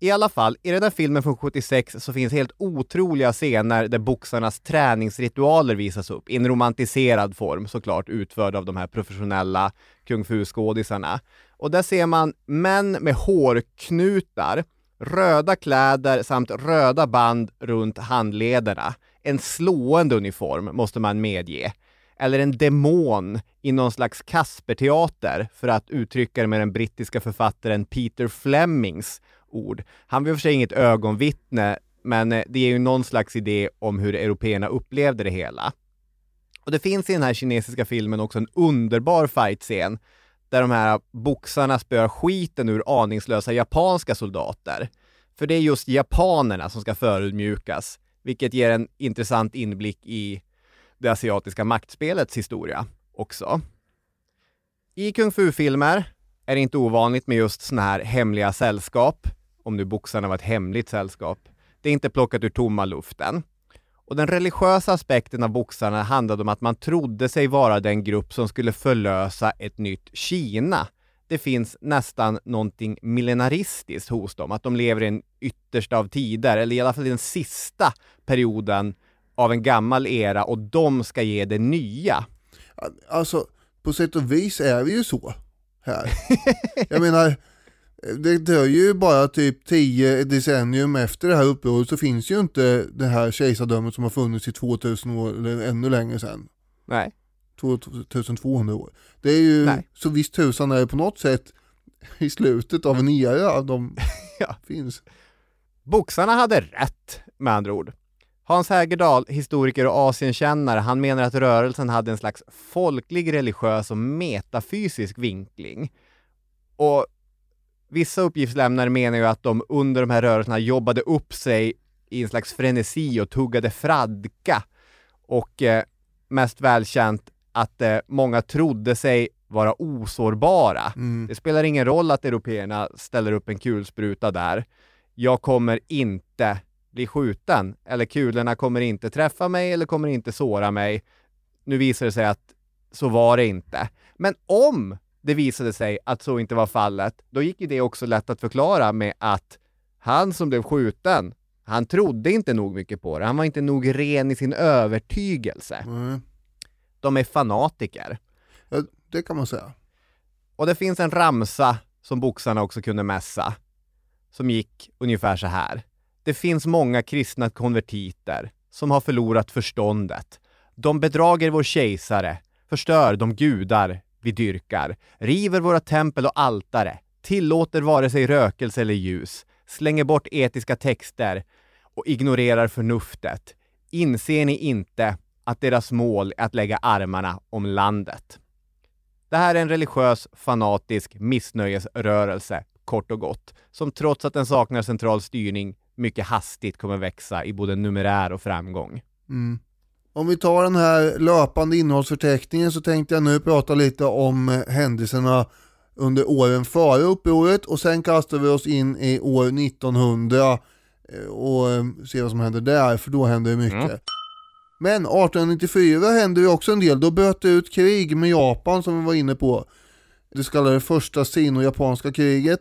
[SPEAKER 1] I alla fall, i den där filmen från 76 så finns helt otroliga scener där boxarnas träningsritualer visas upp i en romantiserad form såklart, utförd av de här professionella kung fu-skådisarna. Och där ser man män med hårknutar, röda kläder samt röda band runt handlederna. En slående uniform, måste man medge. Eller en demon i någon slags Kasperteater, för att uttrycka det med den brittiska författaren Peter Flemings ord. Han var i och för sig inget ögonvittne, men eh, det ger ju någon slags idé om hur européerna upplevde det hela. Och det finns i den här kinesiska filmen också en underbar fightscen där de här boxarna spöar skiten ur aningslösa japanska soldater. För det är just japanerna som ska förödmjukas, vilket ger en intressant inblick i det asiatiska maktspelets historia också. I kung fu-filmer är det inte ovanligt med just såna här hemliga sällskap, om nu boxarna var ett hemligt sällskap. Det är inte plockat ur tomma luften. Och den religiösa aspekten av boxarna handlade om att man trodde sig vara den grupp som skulle förlösa ett nytt Kina. Det finns nästan någonting millenaristiskt hos dem, att de lever i den yttersta av tider, eller i alla fall i den sista perioden av en gammal era och de ska ge det nya.
[SPEAKER 2] Alltså, på sätt och vis är vi ju så här. Jag menar, det dröjer ju bara typ 10 decennium efter det här upproret så finns ju inte det här kejsardömet som har funnits i 2000 år eller ännu längre sedan.
[SPEAKER 1] Nej.
[SPEAKER 2] 2200 år. Det är ju,
[SPEAKER 1] Nej.
[SPEAKER 2] så visst tusan är det på något sätt i slutet av en era de
[SPEAKER 1] Ja.
[SPEAKER 2] finns.
[SPEAKER 1] Boxarna hade rätt, med andra ord. Hans Hägerdahl, historiker och asienkännare, han menar att rörelsen hade en slags folklig, religiös och metafysisk vinkling. Och vissa uppgiftslämnare menar ju att de under de här rörelserna jobbade upp sig i en slags frenesi och tuggade fradga. Och eh, mest välkänt att eh, många trodde sig vara osårbara.
[SPEAKER 2] Mm.
[SPEAKER 1] Det spelar ingen roll att européerna ställer upp en kulspruta där. Jag kommer inte bli skjuten, eller kulorna kommer inte träffa mig eller kommer inte såra mig. Nu visar det sig att så var det inte. Men om det visade sig att så inte var fallet, då gick ju det också lätt att förklara med att han som blev skjuten, han trodde inte nog mycket på det. Han var inte nog ren i sin övertygelse.
[SPEAKER 2] Nej,
[SPEAKER 1] De är fanatiker.
[SPEAKER 2] ja, det kan man säga.
[SPEAKER 1] Och det finns en ramsa som boxarna också kunde mässa, som gick ungefär så här. Det finns många kristna konvertiter som har förlorat förståndet. De bedrager vår kejsare, förstör de gudar vi dyrkar, river våra tempel och altare, tillåter vare sig rökelse eller ljus, slänger bort etiska texter och ignorerar förnuftet. Inser ni inte att deras mål är att lägga armarna om landet? Det här är en religiös, fanatisk missnöjesrörelse, kort och gott, som trots att den saknar central styrning mycket hastigt kommer växa i både numerär och framgång.
[SPEAKER 2] Mm. Om vi tar den här löpande innehållsförteckningen så tänkte jag nu prata lite om eh, händelserna under åren före upproret och sen kastar vi oss in i år 1900 eh, och eh, ser vad som händer där, för då händer det mycket. Mm. Men 1894 hände ju också en del, då bröt det ut krig med Japan som vi var inne på. Det så kallade första sino-japanska kriget.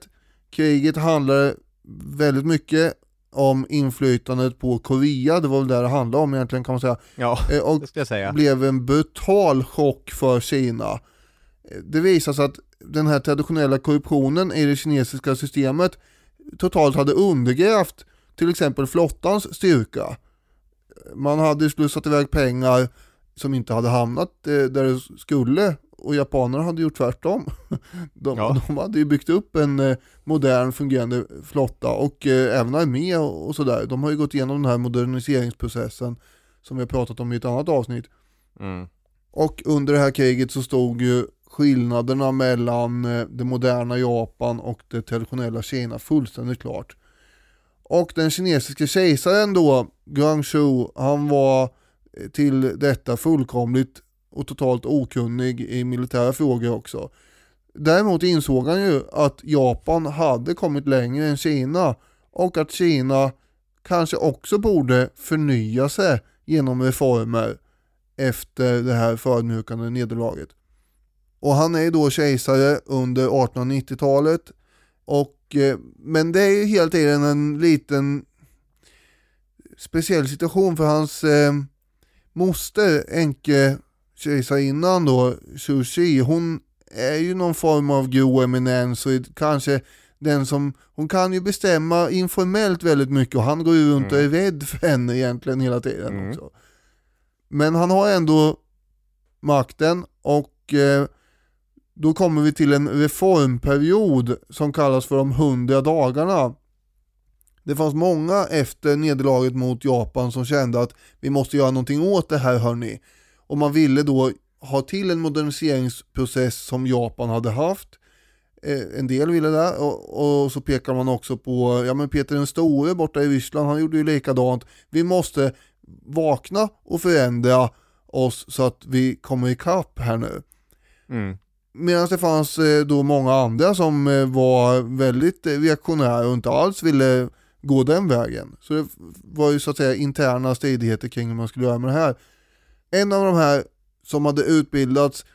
[SPEAKER 2] Kriget handlade väldigt mycket om inflytandet på Korea, det var väl det det handlade om egentligen kan man säga.
[SPEAKER 1] Ja, eh, och det ska jag säga.
[SPEAKER 2] blev en brutal chock för Kina. Eh, det visar sig att den här traditionella korruptionen i det kinesiska systemet totalt hade undergrävt till exempel flottans styrka. Man hade slussat iväg pengar som inte hade hamnat eh, där det skulle och japanerna hade gjort tvärtom. De, ja. de hade ju byggt upp en eh, modern fungerande flotta och eh, även armé och, sådär. De har ju gått igenom den här moderniseringsprocessen som vi har pratat om i ett annat avsnitt. Mm. Och under det här kriget så stod ju skillnaderna mellan det moderna Japan och det traditionella Kina fullständigt klart. Och den kinesiska kejsaren då, Guangzhou, han var eh, till detta fullkomligt och totalt okunnig i militära frågor också. Däremot insåg han ju att Japan hade kommit längre än Kina och att Kina kanske också borde förnya sig genom reformer efter det här förödmjukande nederlaget. Och han är då kejsare under 1890-talet och eh, men det är ju hela tiden en liten speciell situation för hans eh, moster, änke kejsarinnan då, Sushi, hon är ju någon form av grå eminens och kanske den som, hon kan ju bestämma informellt väldigt mycket och han går ju runt och är mm. rädd för henne egentligen hela tiden mm. också. Men han har ändå makten och eh, då kommer vi till en reformperiod som kallas för de 100 dagarna. Det fanns många efter nederlaget mot Japan som kände att vi måste göra någonting åt det här hörni. Och man ville då ha till en moderniseringsprocess som Japan hade haft. Eh, en del ville det och, och, så pekar man också på ja, men Peter den store borta i Ryssland, han gjorde ju likadant. Vi måste vakna och förändra oss så att vi kommer ikapp här nu. Mm. Medan det fanns eh, då många andra som eh, var väldigt reaktionära och inte alls ville gå den vägen. Så det var ju så att säga interna stridigheter kring hur man skulle göra med det här. En av de här som hade utbildats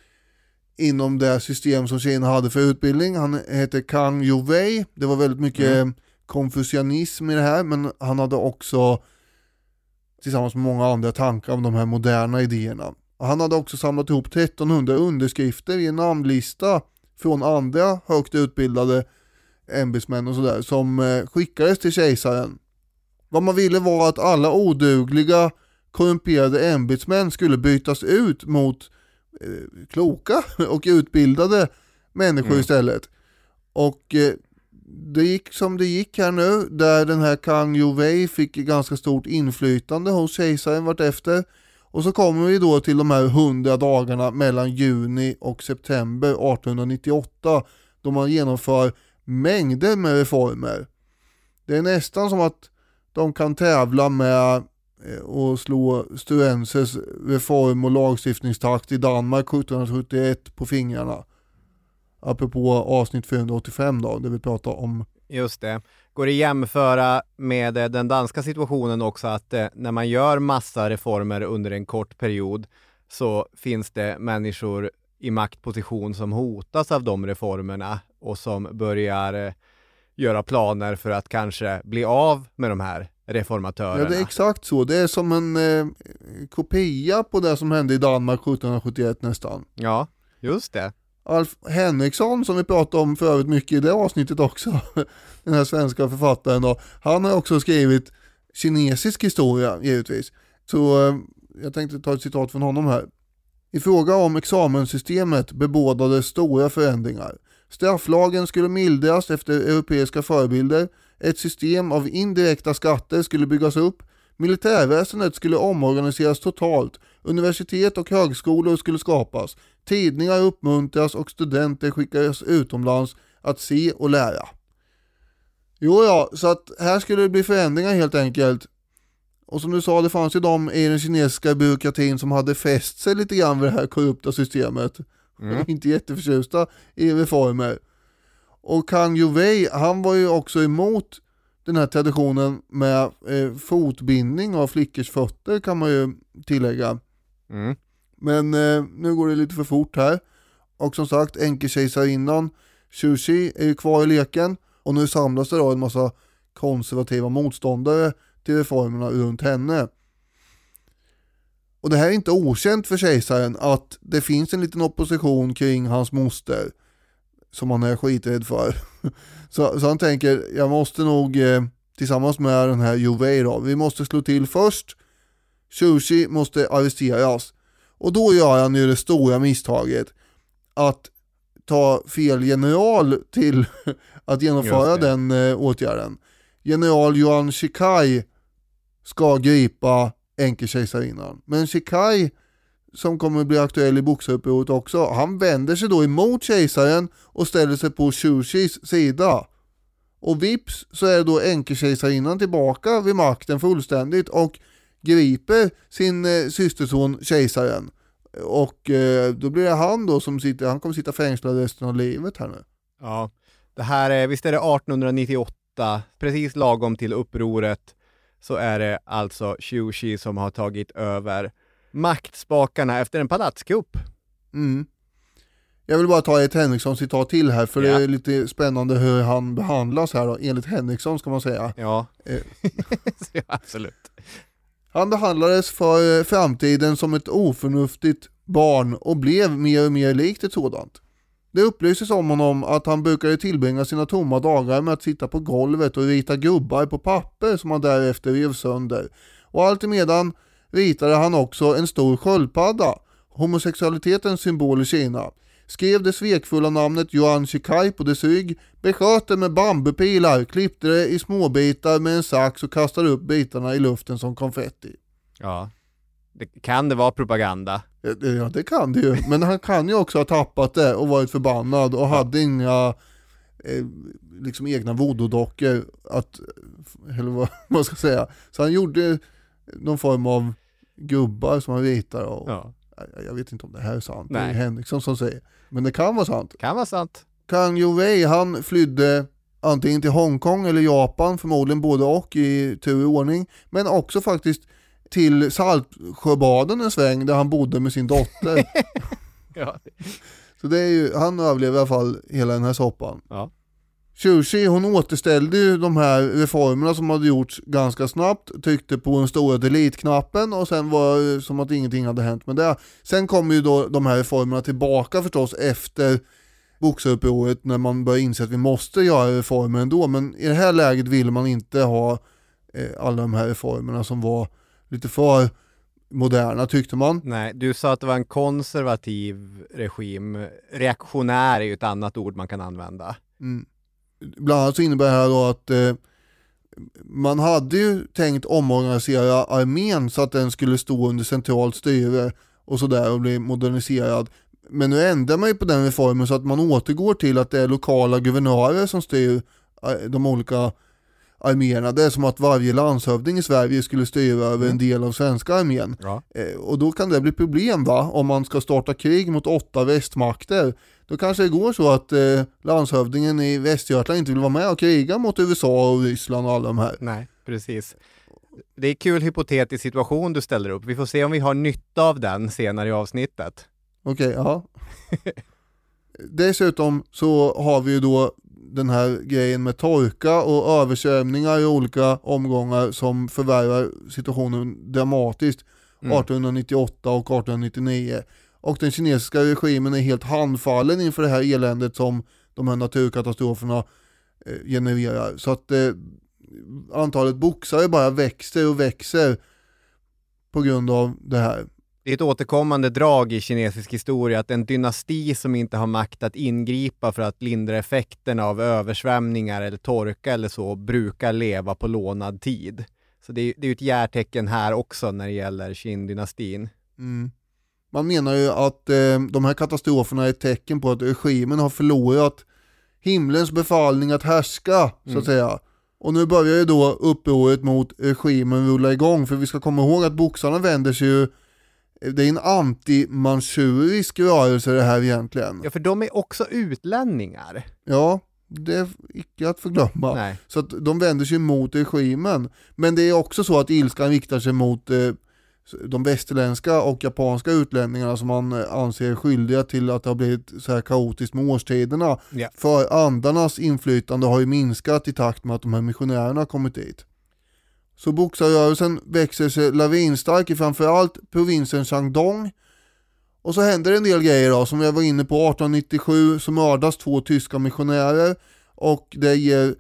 [SPEAKER 2] inom det system som Kina hade för utbildning, han heter Kang Youwei. Det var väldigt mycket mm. konfucianism i det här, men han hade också tillsammans med många andra tankar om de här moderna idéerna. Han hade också samlat ihop 1300 underskrifter i en namnlista från andra högt utbildade ämbetsmän och sådär som eh, skickades till kejsaren. Vad man ville var att alla odugliga korrumperade ämbetsmän skulle bytas ut mot eh, kloka och utbildade människor mm. istället. Och eh, det gick som det gick här nu, där den här Kang Youwei fick ganska stort inflytande hos kejsaren vartefter. Och så kommer vi då till de här 100 dagarna mellan juni och september 1898 då man genomför mängder med reformer. Det är nästan som att de kan tävla med Eh, och slå Stuenses reform och lagstiftningstakt i Danmark 1771 på fingrarna. Apropå avsnitt 485 då, där vi pratar om
[SPEAKER 1] Just det. Går det jämföra med eh, den danska situationen också att eh, när man gör massa reformer under en kort period så finns det människor i maktposition som hotas av de reformerna och som börjar göra planer för att kanske bli av med de här reformatörerna.
[SPEAKER 2] Ja, det är exakt så. Det är som en eh, kopia på det som hände i Danmark 1771 nästan.
[SPEAKER 1] Ja, just det.
[SPEAKER 2] Alf Henriksson som vi pratade om för övrigt mycket i det avsnittet också, den här svenska författaren då, han har också skrivit kinesisk historia givetvis. Så eh, jag tänkte ta ett citat från honom här. I fråga om examenssystemet bebådades stora förändringar. Strafflagen skulle mildras efter europeiska förebilder, ett system av indirekta skatter skulle byggas upp, Militärväsendet skulle omorganiseras totalt, universitet och högskolor skulle skapas, tidningar uppmuntras och studenter skickas utomlands att se och lära. Jo, ja, så att här skulle det bli förändringar helt enkelt. Och som du sa, det fanns ju de i den kinesiska byråkratin som hade fäst sig lite grann vid det här korrupta systemet. Mm. Inte jätteförtjusta i reformer. Och Kang Youwei, han var ju också emot den här traditionen med eh, fotbindning av flickors fötter kan man ju tillägga. Mm. Men eh, nu går det lite för fort här. Och som sagt, enkekejsarinnan Xuxi är ju kvar i leken och nu samlas det då en massa konservativa motståndare till reformerna runt henne. Och det här är inte okänt för kejsaren att det finns en liten opposition kring hans moster som han är skiträdd för. Så, så han tänker, jag måste nog eh, tillsammans med den här Juve då, vi måste slå till först. Sushi måste arresteras. Och då gör han ju det stora misstaget att ta fel general till att genomföra den eh, åtgärden. General Yuan Shikai ska gripa enkekejsarinnan. Men Shikai som kommer bli aktuell i boxarupproret också, han vänder sig då emot kejsaren och ställer sig på Shushis sida. Och vips så är då änkekejsarinnan tillbaka vid makten fullständigt och griper sin eh, systerson kejsaren. Och eh, då blir det han då som sitter, han kommer sitta fängslad resten av livet här nu.
[SPEAKER 1] Ja, det här är, visst är det 1898, precis lagom till upproret, så är det alltså Shushi som har tagit över maktspakarna efter en palatskupp.
[SPEAKER 2] Mm. Jag vill bara ta ett Henriksson citat till här för ja. det är lite spännande hur han behandlas här då, enligt Henriksson ska man säga.
[SPEAKER 1] Ja, eh. ja absolut.
[SPEAKER 2] Han behandlades för eh, framtiden som ett oförnuftigt barn och blev mer och mer likt ett sådant. Det upplystes om honom att han brukade tillbringa sina tomma dagar med att sitta på golvet och rita gubbar på papper som han därefter rev sönder. Och allt emedan ritade han också en stor sköldpadda, homosexualitetens symbol i Kina, skrev det svekfulla namnet Yuan Shikai på dess rygg, besköt det med bambupilar, klippte det i småbitar med en sax och kastade upp bitarna i luften som konfetti.
[SPEAKER 1] Ja, det, kan det vara propaganda?
[SPEAKER 2] Ja, det kan det ju. Men han kan ju också ha tappat det och varit förbannad och ja. hade inga eh, liksom egna voodoo-dockor att, eller vad man ska säga. Så han gjorde någon form av gubbar som han ritar och ja. jag vet inte om det här är sant, Nej. det är Henriksson som säger. Men det kan vara sant.
[SPEAKER 1] Kan vara sant.
[SPEAKER 2] Kang Youwei han flydde antingen till Hongkong eller Japan, förmodligen både och i tur och ordning. Men också faktiskt till Saltsjöbaden en sväng där han bodde med sin dotter. ja. Så det är ju, han överlever i alla fall hela den här soppan. Ja. Churchill hon återställde ju de här reformerna som hade gjorts ganska snabbt, tryckte på den stora delete-knappen och sen var det som att ingenting hade hänt med det. Sen kom ju då de här reformerna tillbaka förstås efter boxarupproret när man började inse att vi måste göra reformer ändå, men i det här läget ville man inte ha eh, alla de här reformerna som var lite för moderna tyckte man.
[SPEAKER 1] Nej, du sa att det var en konservativ regim. Reaktionär är ju ett annat ord man kan använda. Mm
[SPEAKER 2] bland annat så innebär det här då att eh, man hade ju tänkt omorganisera armén så att den skulle stå under centralt styre och sådär och bli moderniserad. Men nu ändrar man ju på den reformen så att man återgår till att det är lokala guvernörer som styr eh, de olika arméerna. Det är som att varje landshövding i Sverige skulle styra över en mm. del av svenska armén. Ja. Eh, och då kan det bli problem va, om man ska starta krig mot åtta västmakter. Då kanske det går så att eh, landshövdingen i Västergötland inte vill vara med och kriga mot USA och Ryssland och alla de här.
[SPEAKER 1] Nej, precis. Det är kul hypotetisk situation du ställer upp. Vi får se om vi har nytta av den senare i avsnittet.
[SPEAKER 2] Okej, okay, ja. Dessutom så har vi ju då den här grejen med torka och översvämningar i olika omgångar som förvärrar situationen dramatiskt mm. 1898 och 1899. Och den kinesiska regimen är helt handfallen inför det här eländet som de här naturkatastroferna eh, genererar. Så att eh, antalet boxare bara växer och växer på grund av det här.
[SPEAKER 1] Det är ett återkommande drag i kinesisk historia att en dynasti som inte har makt att ingripa för att lindra effekterna av översvämningar eller torka eller så brukar leva på lånad tid. Så det är, det är ju ett järtecken här också när det gäller Qin-dynastin.
[SPEAKER 2] Mm. Man menar ju att eh, de här katastroferna är ett tecken på att regimen har förlorat himlens befallning att härska, så
[SPEAKER 1] Mm.
[SPEAKER 2] att säga. Och nu börjar ju då upproret mot regimen rulla igång, för vi ska komma ihåg att boxarna vänder sig ju det är en anti-manchurisk rörelse det här egentligen.
[SPEAKER 1] Ja, för de är också utlänningar.
[SPEAKER 2] Ja, det är icke att förglömma.
[SPEAKER 1] Nej.
[SPEAKER 2] Så att de vänder sig mot regimen. Men det är också så att ilskan riktar sig mot eh, de västerländska och japanska utlänningarna som man eh, anser skyldiga till att det har blivit så här kaotiskt med årstiderna.
[SPEAKER 1] Ja.
[SPEAKER 2] För andarnas inflytande har ju minskat i takt med att de här missionärerna har kommit dit. Så boxarrörelsen växer sig lavinstark i framförallt provinsen Shandong. Och så händer en del grejer då, som jag var inne på 1897 så mördas två tyska missionärer och det ger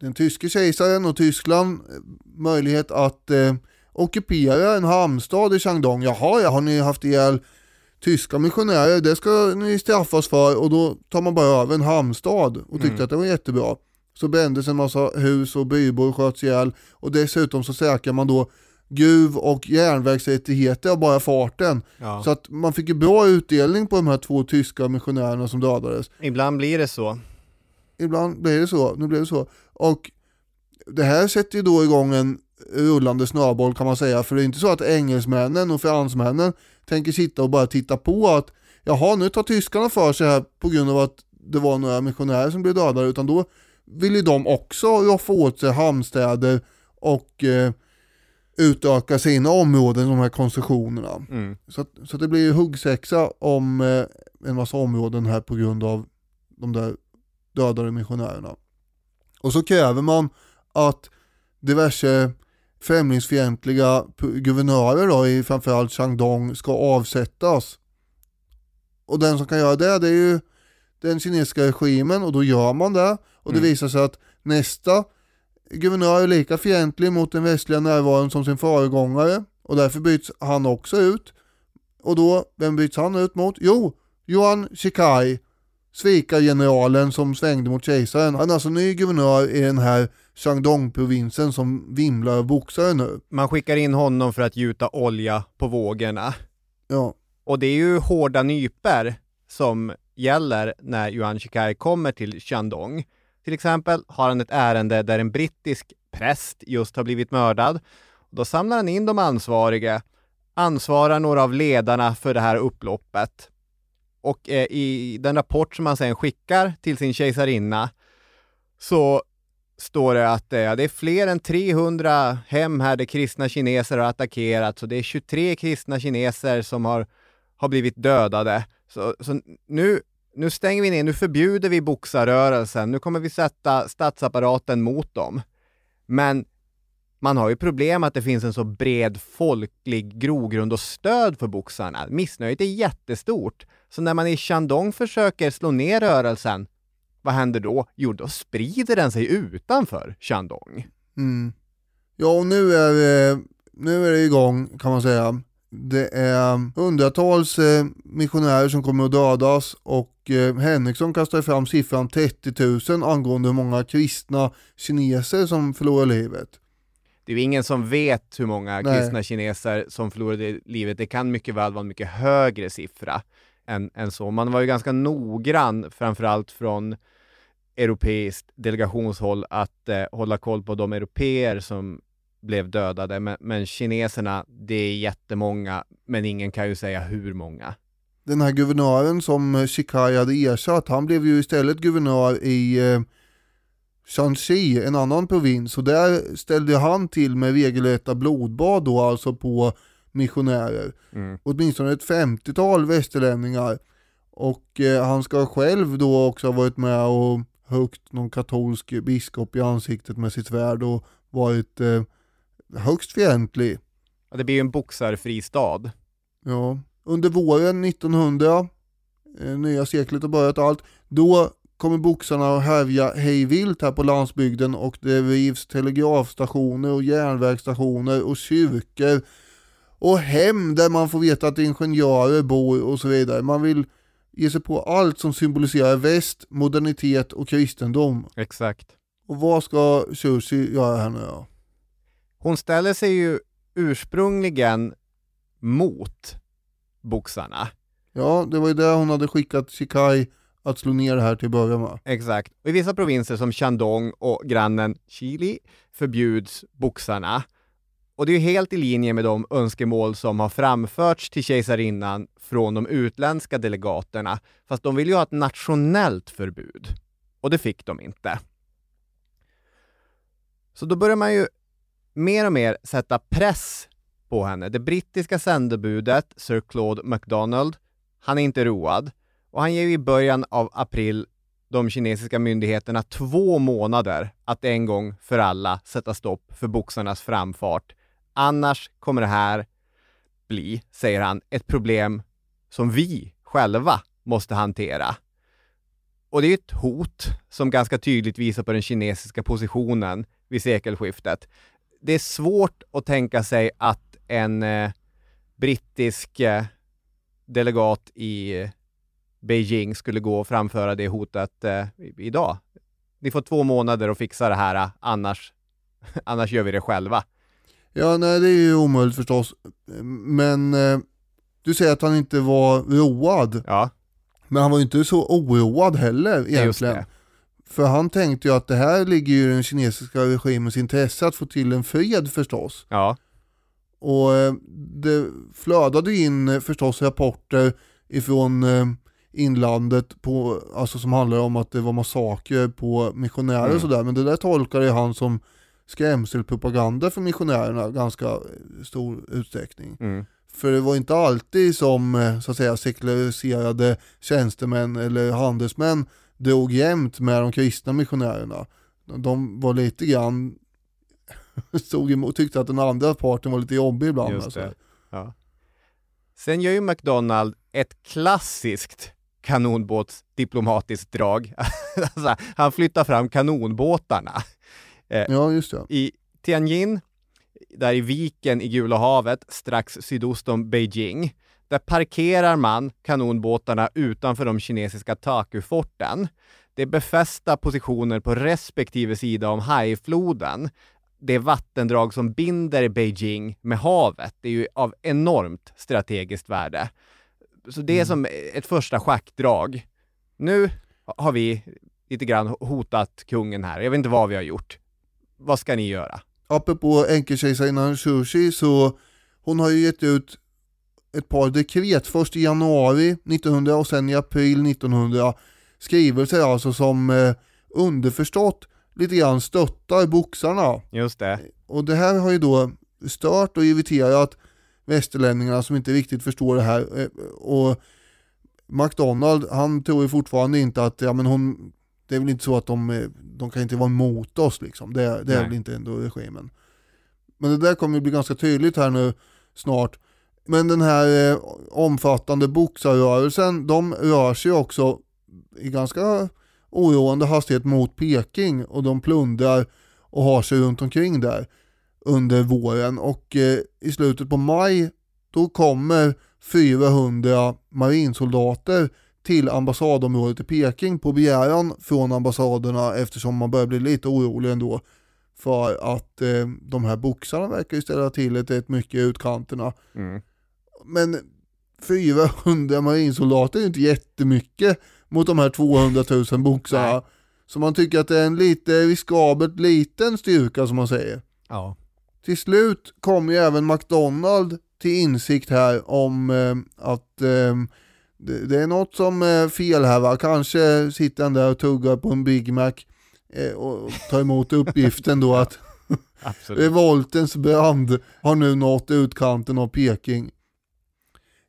[SPEAKER 2] den tyske kejsaren och Tyskland eh, möjlighet att eh, ockupera en hamnstad i Shandong. Jaha, ja, har ni haft ihjäl tyska missionärer, det ska ni straffas för och då tar man bara över en hamnstad och tyckte
[SPEAKER 1] Mm.
[SPEAKER 2] att det var jättebra. Så brändes en massa hus och bybor sköts ihjäl och dessutom så säkrar man då gruv och järnvägsrättigheter av bara farten.
[SPEAKER 1] Ja.
[SPEAKER 2] Så att man fick ju bra utdelning på de här två tyska missionärerna som dödades.
[SPEAKER 1] Ibland blir det så.
[SPEAKER 2] Ibland blir det så, nu blev det så. Och det här sätter ju då igång en rullande snöboll kan man säga, för det är inte så att engelsmännen och fransmännen tänker sitta och bara titta på att jaha, nu tar tyskarna för sig här på grund av att det var några missionärer som blev dödade, utan då vill ju de också roffa åt sig hamnstäder och eh, utöka sina områden, de här koncessionerna.
[SPEAKER 1] Mm.
[SPEAKER 2] Så, så det blir ju huggsexa om eh, en massa områden här på grund av de där dödade missionärerna. Och så kräver man att diverse främlingsfientliga guvernörer då, i framförallt Shandong ska avsättas. Och den som kan göra det, det är ju den kinesiska regimen och då gör man det. Och det
[SPEAKER 1] Mm.
[SPEAKER 2] visar sig att nästa guvernör är lika fientlig mot den västliga närvaron som sin föregångare och därför byts han också ut. Och då, vem byts han ut mot? Jo, Yuan Shikai, svikargeneralen som svängde mot kejsaren. Han är alltså ny guvernör i den här Shandong-provinsen som vimlar av boxare nu.
[SPEAKER 1] Man skickar in honom för att gjuta olja på vågorna.
[SPEAKER 2] Ja,
[SPEAKER 1] Och det är ju hårda nyper som gäller när Yuan Shikai kommer till Shandong. Till exempel har han ett ärende där en brittisk präst just har blivit mördad. Då samlar han in de ansvariga, ansvarar några av ledarna för det här upploppet. Och eh, i den rapport som han sen skickar till sin kejsarinna så står det att eh, det är fler än 300 hem här där kristna kineser har attackerats och det är 23 kristna kineser som har, har blivit dödade. Så, så nu, nu stänger vi ner, nu förbjuder vi boxarrörelsen, nu kommer vi sätta statsapparaten mot dem. Men man har ju problem att det finns en så bred folklig grogrund och stöd för boxarna. Missnöjet är jättestort. Så när man i Shandong försöker slå ner rörelsen, vad händer då? Jo, då sprider den sig utanför Shandong.
[SPEAKER 2] mm. ja och nu är, det, nu är det igång kan man säga. Det är hundratals eh, missionärer som kommer att dödas och eh, Henriksson kastar fram siffran 30 000 angående hur många kristna kineser som förlorar livet.
[SPEAKER 1] Det är ju ingen som vet hur många
[SPEAKER 2] Nej.
[SPEAKER 1] kristna kineser som förlorade livet. Det kan mycket väl vara en mycket högre siffra än, än så. Man var ju ganska noggrann, framförallt från europeiskt delegationshåll, att eh, hålla koll på de europeer som blev dödade. Men, men kineserna, det är jättemånga, men ingen kan ju säga hur många.
[SPEAKER 2] Den här guvernören som Shikai hade ersatt, han blev ju istället guvernör i eh, Shanxi, en annan provins, och där ställde han till med regelrätta blodbad då alltså på missionärer.
[SPEAKER 1] Mm.
[SPEAKER 2] Åtminstone ett 50-tal västerlänningar. Och eh, han ska själv då också ha varit med och högt någon katolsk biskop i ansiktet med sitt svärd och varit eh, högst fientlig.
[SPEAKER 1] Och det blir ju en boxarfri stad.
[SPEAKER 2] Ja. Under våren 1900, eh, nya seklet har börjat allt, då kommer boxarna att härja hejvilt här på landsbygden och det rivs telegrafstationer och järnvägsstationer och kyrkor och hem där man får veta att ingenjörer bor och så vidare. Man vill ge sig på allt som symboliserar väst, modernitet och kristendom.
[SPEAKER 1] Exakt.
[SPEAKER 2] Och vad ska Churchill göra här nu då?
[SPEAKER 1] Hon ställer sig ju ursprungligen mot boxarna.
[SPEAKER 2] Ja, det var ju där hon hade skickat Shikai att slå ner det här till början med.
[SPEAKER 1] Exakt. Och I vissa provinser som Shandong och grannen Chili förbjuds boxarna. Och det är ju helt i linje med de önskemål som har framförts till kejsarinnan från de utländska delegaterna. Fast de vill ju ha ett nationellt förbud. Och det fick de inte. Så då börjar man ju mer och mer sätta press på henne. Det brittiska sändebudet, Sir Claude MacDonald, han är inte road och han ger i början av april de kinesiska myndigheterna två månader att en gång för alla sätta stopp för boxarnas framfart. Annars kommer det här bli, säger han, ett problem som vi själva måste hantera. Och det är ett hot som ganska tydligt visar på den kinesiska positionen vid sekelskiftet. Det är svårt att tänka sig att en eh, brittisk eh, delegat i eh, Beijing skulle gå och framföra det hotet eh, idag. Ni får två månader att fixa det här, eh, annars, annars gör vi det själva.
[SPEAKER 2] Ja, nej det är ju omöjligt förstås. Men eh, du säger att han inte var road.
[SPEAKER 1] Ja.
[SPEAKER 2] Men han var ju inte så oroad heller egentligen. För han tänkte ju att det här ligger ju i den kinesiska regimens intresse att få till en fred förstås.
[SPEAKER 1] Ja.
[SPEAKER 2] Och eh, det flödade in förstås rapporter ifrån eh, inlandet på, alltså som handlar om att det var massakrer på missionärer
[SPEAKER 1] Mm.
[SPEAKER 2] och sådär. Men det där tolkade han som skrämselpropaganda för missionärerna i ganska stor utsträckning.
[SPEAKER 1] Mm.
[SPEAKER 2] För det var inte alltid som eh, så att säga sekulariserade tjänstemän eller handelsmän drog jämt med de kristna missionärerna. De var lite grann stod emot, tyckte att den andra parten var lite jobbig ibland.
[SPEAKER 1] Just
[SPEAKER 2] alltså.
[SPEAKER 1] Ja. Sen gör ju McDonald ett klassiskt kanonbåtsdiplomatiskt drag. alltså, han flyttar fram kanonbåtarna. Eh,
[SPEAKER 2] Ja, just det.
[SPEAKER 1] I Tianjin, där i viken i Gula havet, strax sydost om Beijing, där parkerar man kanonbåtarna utanför de kinesiska Taku-forten. Det är befästa positioner på respektive sida om Haifloden. Det vattendrag som binder Beijing med havet. Det är ju av enormt strategiskt värde. Så det är som ett första schackdrag. Nu har vi lite grann hotat kungen här. Jag vet inte vad vi har gjort. Vad ska ni göra?
[SPEAKER 2] Apropå enkelkejsarinnan Shushi så hon har ju gett ut ett par dekret, först i januari 1900 och sen i april 1900 skrivelser alltså som eh, underförstått lite grann stöttar boxarna.
[SPEAKER 1] Just det.
[SPEAKER 2] Och det här har ju då stört och irriterat västerlänningarna som inte riktigt förstår det här. Eh, Och McDonald, han tror ju fortfarande inte att, ja men hon, det är väl inte så att de, eh, de kan inte vara emot oss liksom. Det, det är väl inte ändå regimen. Men det där kommer ju bli ganska tydligt här nu snart. Men den här eh, omfattande boxarrörelsen, de rör sig också i ganska oroande hastighet mot Peking och de plundrar och har sig runt omkring där under våren och eh, i slutet på maj då kommer 400 marinsoldater till ambassadområdet i Peking på begäran från ambassaderna eftersom man börjar bli lite orolig ändå för att eh, de här boxarna verkar ju ställa till det rätt mycket i utkanterna.
[SPEAKER 1] Mm.
[SPEAKER 2] Men 400 marinsoldater är ju inte jättemycket mot de här 200 000 boxarna.
[SPEAKER 1] Nej.
[SPEAKER 2] Så man tycker att det är en lite riskabelt liten styrka som man säger.
[SPEAKER 1] Ja.
[SPEAKER 2] Till slut kom ju även McDonald till insikt här om eh, att eh, det, det är något som är fel här va. Kanske sitter han där och tuggar på en Big Mac eh, och tar emot uppgiften då att revoltens brand har nu nått utkanten av Peking.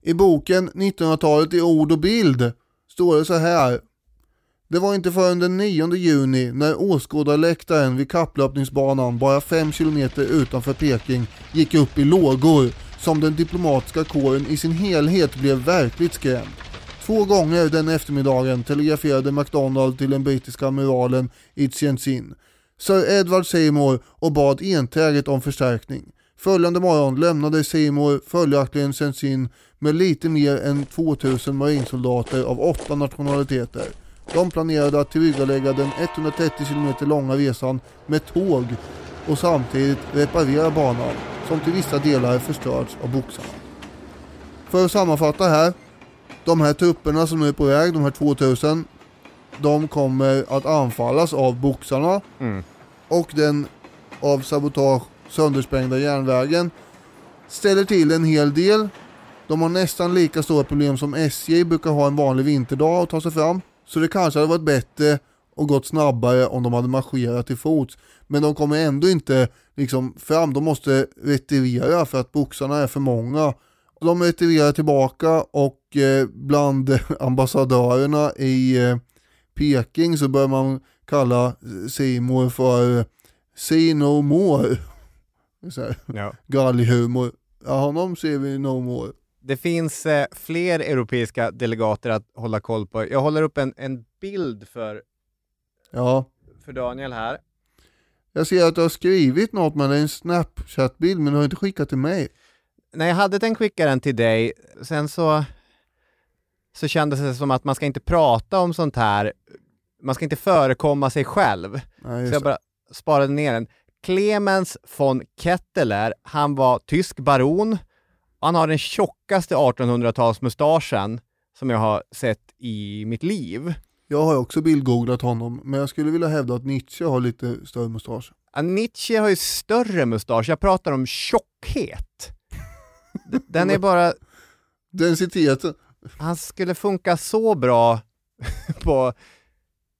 [SPEAKER 2] I boken 1900-talet i ord och bild står det så här. Det var inte förrän den 9 juni när åskådarläktaren vid kapplöpningsbanan bara 5 km utanför Peking gick upp i lågor som den diplomatiska kåren i sin helhet blev verkligt skrämd. Två gånger den eftermiddagen telegraferade McDonald till den brittiska amiralen i Sir Edward Seymour och bad enträget om förstärkning. Följande morgon lämnade Seymour följaktligen Sensin med lite mer än 2000 marinsoldater av åtta nationaliteter. De planerade att tillryggalägga den 130 km långa resan med tåg och samtidigt reparera banan som till vissa delar förstörts av boxarna. För att sammanfatta här. De här trupperna som nu är på väg, de här 2000, de kommer att anfallas av boxarna
[SPEAKER 1] Mm.
[SPEAKER 2] och den av sabotage söndersprängda järnvägen ställer till en hel del. De har nästan lika stora problem som SJ brukar ha en vanlig vinterdag att ta sig fram. Så det kanske hade varit bättre och gått snabbare om de hade marscherat till fots. Men de kommer ändå inte liksom fram, de måste retirera för att boxarna är för många. De retirerar tillbaka och eh, bland ambassadörerna i eh, Peking så börjar man kalla Simor för See no more.
[SPEAKER 1] Ja.
[SPEAKER 2] Galghumor. Ja, honom ser vi no more.
[SPEAKER 1] Det finns eh, fler europeiska delegater att hålla koll på. Jag håller upp en, en bild för,
[SPEAKER 2] Ja,
[SPEAKER 1] för Daniel här.
[SPEAKER 2] jag ser att du har skrivit något men det är en snapchat-bild men du har inte skickat till mig.
[SPEAKER 1] När jag hade tänkt skicka den till dig, sen så, så kändes det som att man ska inte prata om sånt här, man ska inte förekomma sig själv.
[SPEAKER 2] Nej,
[SPEAKER 1] Så jag bara sparade ner den. Clemens von Ketteler, han var tysk baron han har den tjockaste 1800-talsmustaschen som jag har sett i mitt liv.
[SPEAKER 2] Jag har också bildgooglat honom men jag skulle vilja hävda att Nietzsche har lite större mustasch.
[SPEAKER 1] Ja, Nietzsche har ju större mustasch, jag pratar om tjockhet. Den är bara,
[SPEAKER 2] Densiteten.
[SPEAKER 1] han skulle funka så bra på,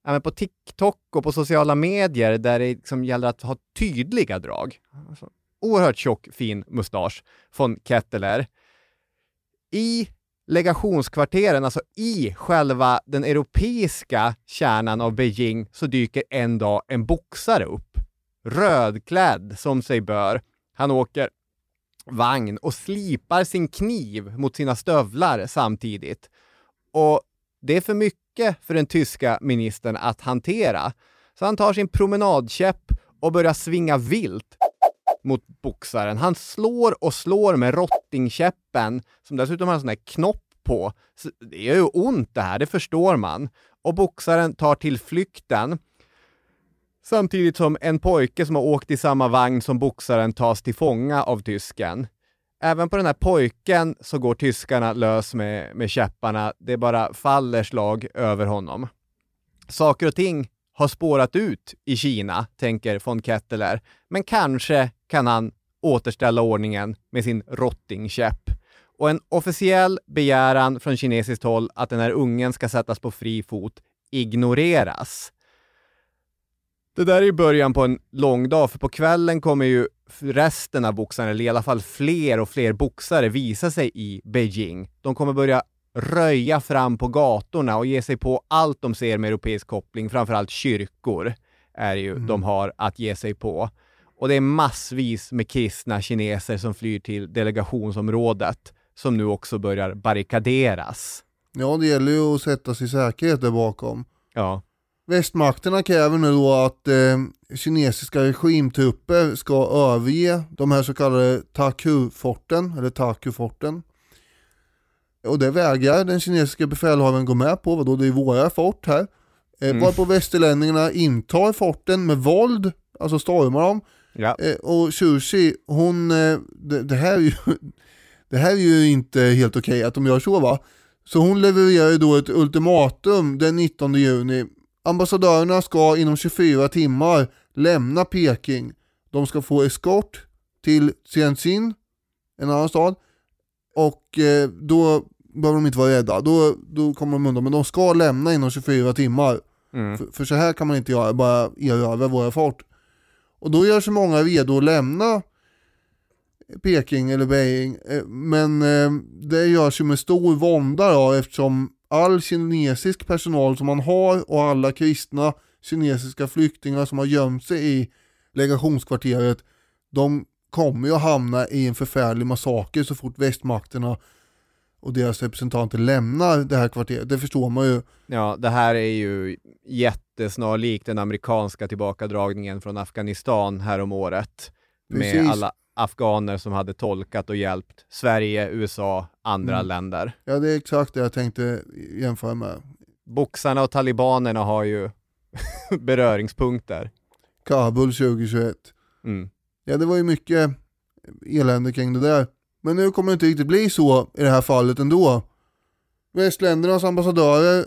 [SPEAKER 1] ja, men på TikTok och på sociala medier där det liksom gäller att ha tydliga drag. Alltså, oerhört tjock, fin mustasch från Ketteler. I legationskvarteren, alltså i själva den europeiska kärnan av Beijing, så dyker en dag en boxare upp. Rödklädd som sig bör. Han åker vagn och slipar sin kniv mot sina stövlar samtidigt. Och det är för mycket för den tyska ministern att hantera. Så han tar sin promenadkäpp och börjar svinga vilt mot boxaren. Han slår och slår med rottingkäppen, som dessutom har en sån här knopp på. Så det gör ju ont det här, det förstår man. Och boxaren tar till flykten. Samtidigt som en pojke som har åkt i samma vagn som boxaren tas till fånga av tysken. Även på den här pojken så går tyskarna lös med, med käpparna. Det bara faller slag över honom. Saker och ting har spårat ut i Kina, tänker von Ketteler. Men kanske kan han återställa ordningen med sin rottingkäpp. Och en officiell begäran från kinesiskt håll att den här ungen ska sättas på fri fot ignoreras. Det där är ju början på en lång dag, för på kvällen kommer ju resten av boxarna, eller i alla fall fler och fler boxare, visa sig i Beijing. De kommer börja röja fram på gatorna och ge sig på allt de ser med europeisk koppling, framförallt kyrkor är ju de har att ge sig på. Och det är massvis med kristna kineser som flyr till delegationsområdet som nu också börjar barrikaderas.
[SPEAKER 2] Ja, det gäller ju att sätta sig i säkerhet där bakom.
[SPEAKER 1] Ja.
[SPEAKER 2] Västmakterna kräver nu då att eh, kinesiska regimtrupper ska överge de här så kallade Taku-forten, eller Taku-forten. Och det vägrar den kinesiska befälhavaren gå med på, vadå det är våra fort här. Eh,
[SPEAKER 1] Mm.
[SPEAKER 2] Varpå västerlänningarna intar forten med våld, alltså stormar dem.
[SPEAKER 1] Ja.
[SPEAKER 2] Eh, och Xi, hon, eh, det, det, här är ju, det här är ju inte helt okej att de gör så va. Så hon levererar ju då ett ultimatum den 19 juni. Ambassadörerna ska inom 24 timmar lämna Peking. De ska få eskort till Tianjin, en annan stad. Och eh, då behöver de inte vara rädda, då, då kommer de undan. Men de ska lämna inom 24 timmar.
[SPEAKER 1] Mm.
[SPEAKER 2] För, för så här kan man inte göra, bara erövra våra fort. Och då gör sig många redo att lämna Peking eller Beijing. Eh, Men eh, det görs ju med stor vånda då, eftersom all kinesisk personal som man har och alla kristna kinesiska flyktingar som har gömt sig i legationskvarteret, de kommer ju att hamna i en förfärlig massaker så fort västmakterna och deras representanter lämnar det här kvarteret. Det förstår man ju.
[SPEAKER 1] Ja, det här är ju jättesnarlikt den amerikanska tillbakadragningen från Afghanistan härom året med
[SPEAKER 2] Precis.
[SPEAKER 1] alla afghaner som hade tolkat och hjälpt Sverige, USA, andra
[SPEAKER 2] Mm.
[SPEAKER 1] länder.
[SPEAKER 2] Ja, det är exakt det jag tänkte jämföra med.
[SPEAKER 1] Boxarna och talibanerna har ju beröringspunkter.
[SPEAKER 2] Kabul 2021.
[SPEAKER 1] Mm.
[SPEAKER 2] Ja, det var ju mycket elände kring det där. Men nu kommer det inte riktigt bli så i det här fallet ändå. Västländernas ambassadörer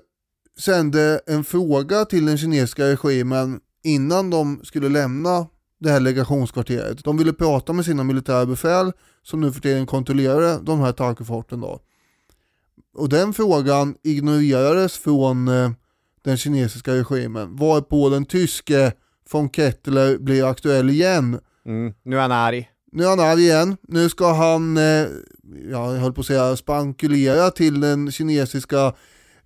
[SPEAKER 2] sände en fråga till den kinesiska regimen innan de skulle lämna det här legationskvarteret. De ville prata med sina militära befäl som nu för tiden kontrollerade de här tankforten då. Och den frågan ignorerades från eh, den kinesiska regimen varpå den tyske von Kettler blir aktuell igen.
[SPEAKER 1] Mm. Nu är han arg.
[SPEAKER 2] Nu är han arg igen. Nu ska han, eh, ja, jag höll på att säga spankulera till den kinesiska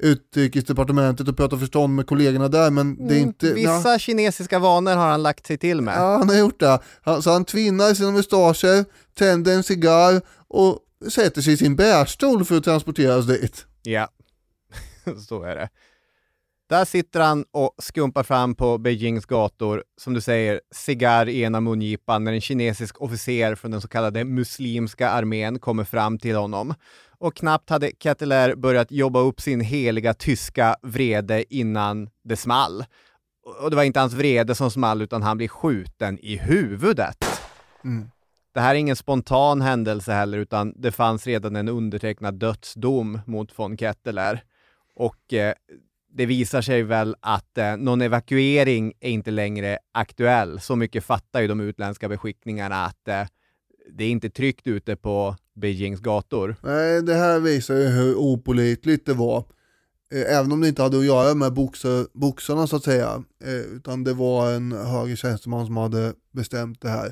[SPEAKER 2] utrikesdepartementet och prata förstånd med kollegorna där men det är inte...
[SPEAKER 1] Mm, Vissa
[SPEAKER 2] ja,
[SPEAKER 1] kinesiska vanor har han lagt sig till med.
[SPEAKER 2] ja, han har gjort det. Han, så han tvinnar sina mustascher, tänder en cigarr och sätter sig i sin bärstol för att transporteras dit.
[SPEAKER 1] Ja, så är det. Där sitter han och skumpar fram på Beijings gator, som du säger, cigarr i ena mungipan när en kinesisk officer från den så kallade muslimska armén kommer fram till honom. Och knappt hade Kettler börjat jobba upp sin heliga tyska vrede innan det small. Och det var inte hans vrede som small, utan han blir skjuten i huvudet.
[SPEAKER 2] Mm.
[SPEAKER 1] Det här är ingen spontan händelse heller, utan det fanns redan en undertecknad dödsdom mot von Kettler. Och eh, det visar sig väl att eh, någon evakuering är inte längre aktuell. Så mycket fattar ju de utländska beskickningarna att eh, det är inte tryggt ute på Beijings gator.
[SPEAKER 2] Nej, det här visar ju hur opolitligt det var. Eh, Även om det inte hade att göra med boxar, boxarna så att säga. eh, Utan det var en högre tjänsteman som hade bestämt det här.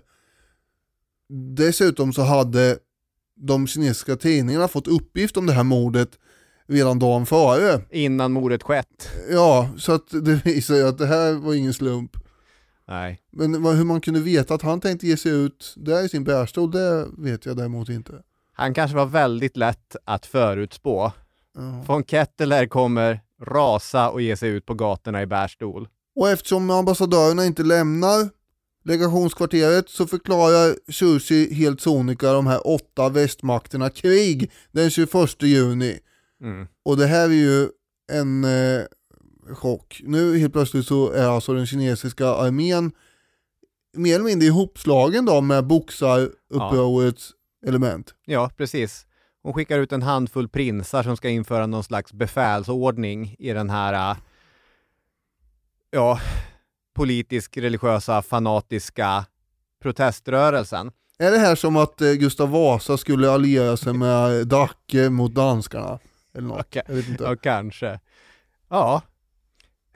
[SPEAKER 2] Dessutom så hade de kinesiska tidningarna fått uppgift om det här mordet redan dagen före.
[SPEAKER 1] Innan mordet skett.
[SPEAKER 2] Ja, så att det visar ju att det här var ingen slump.
[SPEAKER 1] Nej.
[SPEAKER 2] Men hur man kunde veta att han tänkte ge sig ut där i sin bärstol, det vet jag däremot inte.
[SPEAKER 1] Han kanske var väldigt lätt att förutspå.
[SPEAKER 2] Ja.
[SPEAKER 1] Von Kettler kommer rasa och ge sig ut på gatorna i bärstol.
[SPEAKER 2] Och eftersom ambassadörerna inte lämnar legationskvarteret så förklarar Churchill helt sonika de här åtta västmakterna krig den 21 juni.
[SPEAKER 1] Mm.
[SPEAKER 2] Och det här är ju en eh, chock. Nu helt plötsligt så är alltså den kinesiska armén mer eller mindre ihopslagen då med boxarupprorets element.
[SPEAKER 1] Ja, precis. Hon skickar ut en handfull prinsar som ska införa någon slags befälsordning i den här, äh, ja, politisk, religiösa, fanatiska proteströrelsen.
[SPEAKER 2] Är det här som att eh, Gustav Vasa skulle alliera sig med Dacke mot danskarna? Eller något?
[SPEAKER 1] Okej.
[SPEAKER 2] Jag vet inte.
[SPEAKER 1] Ja, kanske. Ja.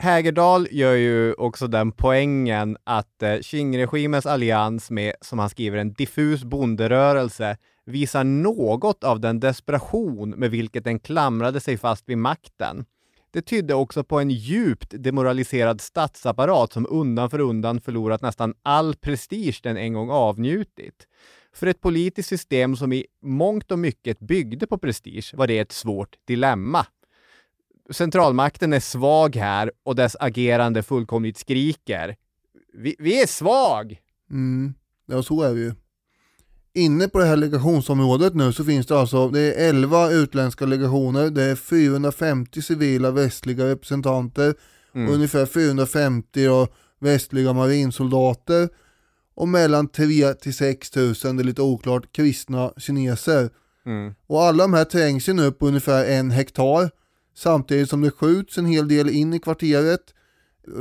[SPEAKER 1] Hägerdal gör ju också den poängen att eh, Qing-regimens allians med, som han skriver, en diffus bonderörelse visar något av den desperation med vilket den klamrade sig fast vid makten. Det tydde också på en djupt demoraliserad statsapparat som undan för undan förlorat nästan all prestige den en gång avnjutit. För ett politiskt system som i mångt och mycket byggde på prestige var det ett svårt dilemma. Centralmakten är svag här och dess agerande fullkomligt skriker. Vi, vi är svag!
[SPEAKER 2] Mm. Ja, så är vi ju. Inne på det här legationsområdet nu så finns det alltså det är 11 utländska legationer, det är 450 civila västliga representanter
[SPEAKER 1] Mm.
[SPEAKER 2] och ungefär 450 då, västliga marinsoldater och mellan 3 till 6 tusen, det är lite oklart, kristna kineser.
[SPEAKER 1] Mm.
[SPEAKER 2] Och alla de här trängs ju nu på ungefär en hektar samtidigt som det skjuts en hel del in i kvarteret.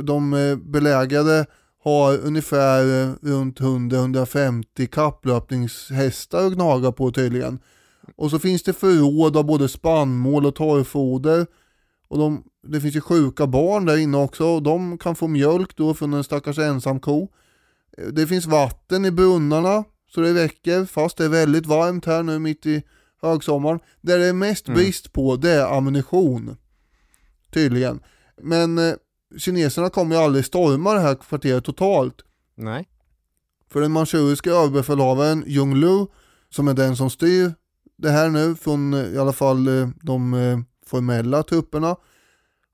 [SPEAKER 2] De eh, belägrade har ungefär eh, runt 100-150 kapplöpningshästar att gnaga på tydligen. Och så finns det förråd av både spannmål och torrfoder. Och de, det finns ju sjuka barn där inne också och de kan få mjölk då från en stackars ensam ko. Eh, det finns vatten i brunnarna så det räcker fast det är väldigt varmt här nu mitt i högsommaren. Det det är mest
[SPEAKER 1] Mm.
[SPEAKER 2] brist på det är ammunition. Tydligen. Men eh, kineserna kommer ju aldrig storma det här kvarteret totalt.
[SPEAKER 1] Nej.
[SPEAKER 2] För den manchuriska överbefälhavaren Jung Lu, som är den som styr det här nu från eh, i alla fall eh, de eh, formella trupperna.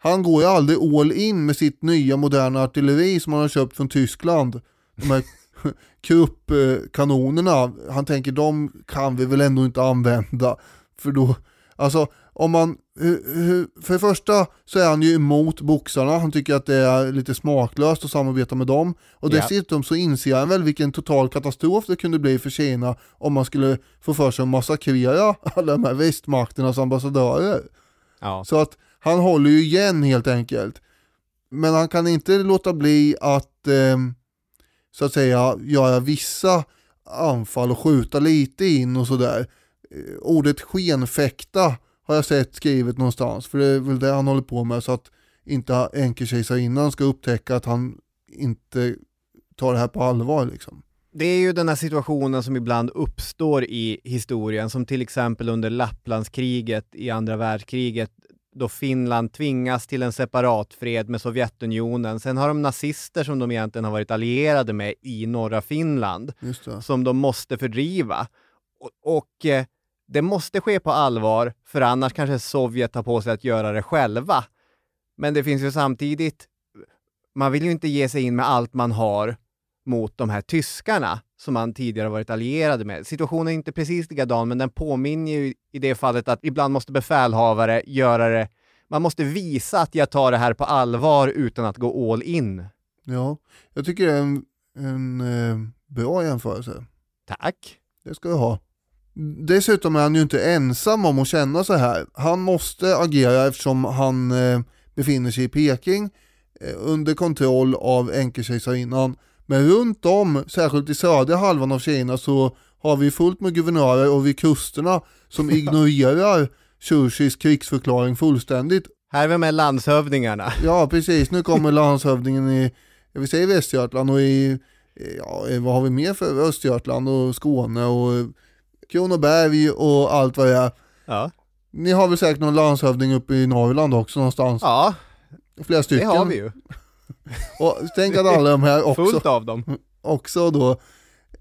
[SPEAKER 2] Han går ju aldrig all in med sitt nya moderna artilleri som han har köpt från Tyskland. De här Krupp-kanonerna. Han tänker de kan vi väl ändå inte använda. För då, Alltså om man, för det första så är han ju emot boxarna, han tycker att det är lite smaklöst att samarbeta med dem. Och dessutom så inser han väl vilken total katastrof det kunde bli för Kina om man skulle få för sig att massakrera alla de här västmakternas ambassadörer.
[SPEAKER 1] Ja.
[SPEAKER 2] Så att han håller ju igen helt enkelt. Men han kan inte låta bli att eh, så att säga göra vissa anfall och skjuta lite in och sådär. Eh, ordet skenfäkta har jag sett skrivet någonstans, för det är väl det han håller på med så att inte enkekejsarinnan ska upptäcka att han inte tar det här på allvar liksom.
[SPEAKER 1] Det är ju den här situationen som ibland uppstår i historien, som till exempel under Lapplandskriget i andra världskriget, då Finland tvingas till en separat fred med Sovjetunionen. Sen har de nazister som de egentligen har varit allierade med i norra Finland, som de måste fördriva. Och, och eh, det måste ske på allvar, för annars kanske Sovjet tar på sig att göra det själva. Men det finns ju samtidigt, man vill ju inte ge sig in med allt man har mot de här tyskarna som man tidigare varit allierade med. Situationen är inte precis likadan, men den påminner ju i det fallet att ibland måste befälhavare göra det, man måste visa att jag tar det här på allvar utan att gå all in.
[SPEAKER 2] Ja, jag tycker det är en, en eh, bra jämförelse.
[SPEAKER 1] Tack.
[SPEAKER 2] Det ska du ha. Dessutom är han ju inte ensam om att känna så här. Han måste agera eftersom han eh, befinner sig i Peking eh, under kontroll av enkekejsarinnan. Men runt om, särskilt i södra halvan av Kina, så har vi fullt med guvernörer och vid kusterna som ignorerar Churchills krigsförklaring fullständigt.
[SPEAKER 1] Här är vi med landshövdingarna.
[SPEAKER 2] Ja, precis. Nu kommer landshövdingen i, vill säga Västergötland och i, ja, vad har vi mer för Östergötland och Skåne och Kronoberg och allt vad det är.
[SPEAKER 1] Ja.
[SPEAKER 2] Ni har väl säkert någon landshövding uppe i Norrland också någonstans?
[SPEAKER 1] Ja,
[SPEAKER 2] Flera stycken.
[SPEAKER 1] det har vi ju.
[SPEAKER 2] Och tänk att alla de här också,
[SPEAKER 1] Fullt av dem.
[SPEAKER 2] också då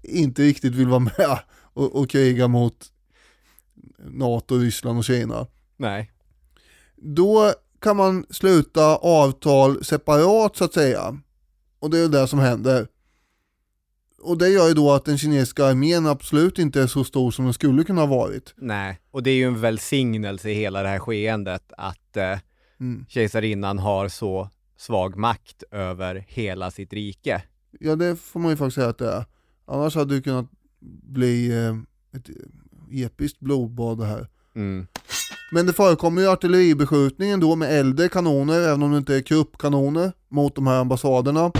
[SPEAKER 2] inte riktigt vill vara med och, och kriga mot NATO, Ryssland och Kina.
[SPEAKER 1] Nej.
[SPEAKER 2] Då kan man sluta avtal separat så att säga. Och det är det som händer. Och det gör ju då att den kinesiska armén absolut inte är så stor som den skulle kunna ha varit.
[SPEAKER 1] Nej, och det är ju en välsignelse i hela det här skeendet att eh,
[SPEAKER 2] Mm.
[SPEAKER 1] kejsarinnan har så svag makt över hela sitt rike.
[SPEAKER 2] Ja det får man ju faktiskt säga att det är. Annars hade det kunnat bli eh, ett episkt blodbad det här.
[SPEAKER 1] Mm.
[SPEAKER 2] Men det förekommer ju artilleribeskjutning då med äldre kanoner, även om det inte är kruppkanoner, mot de här ambassaderna.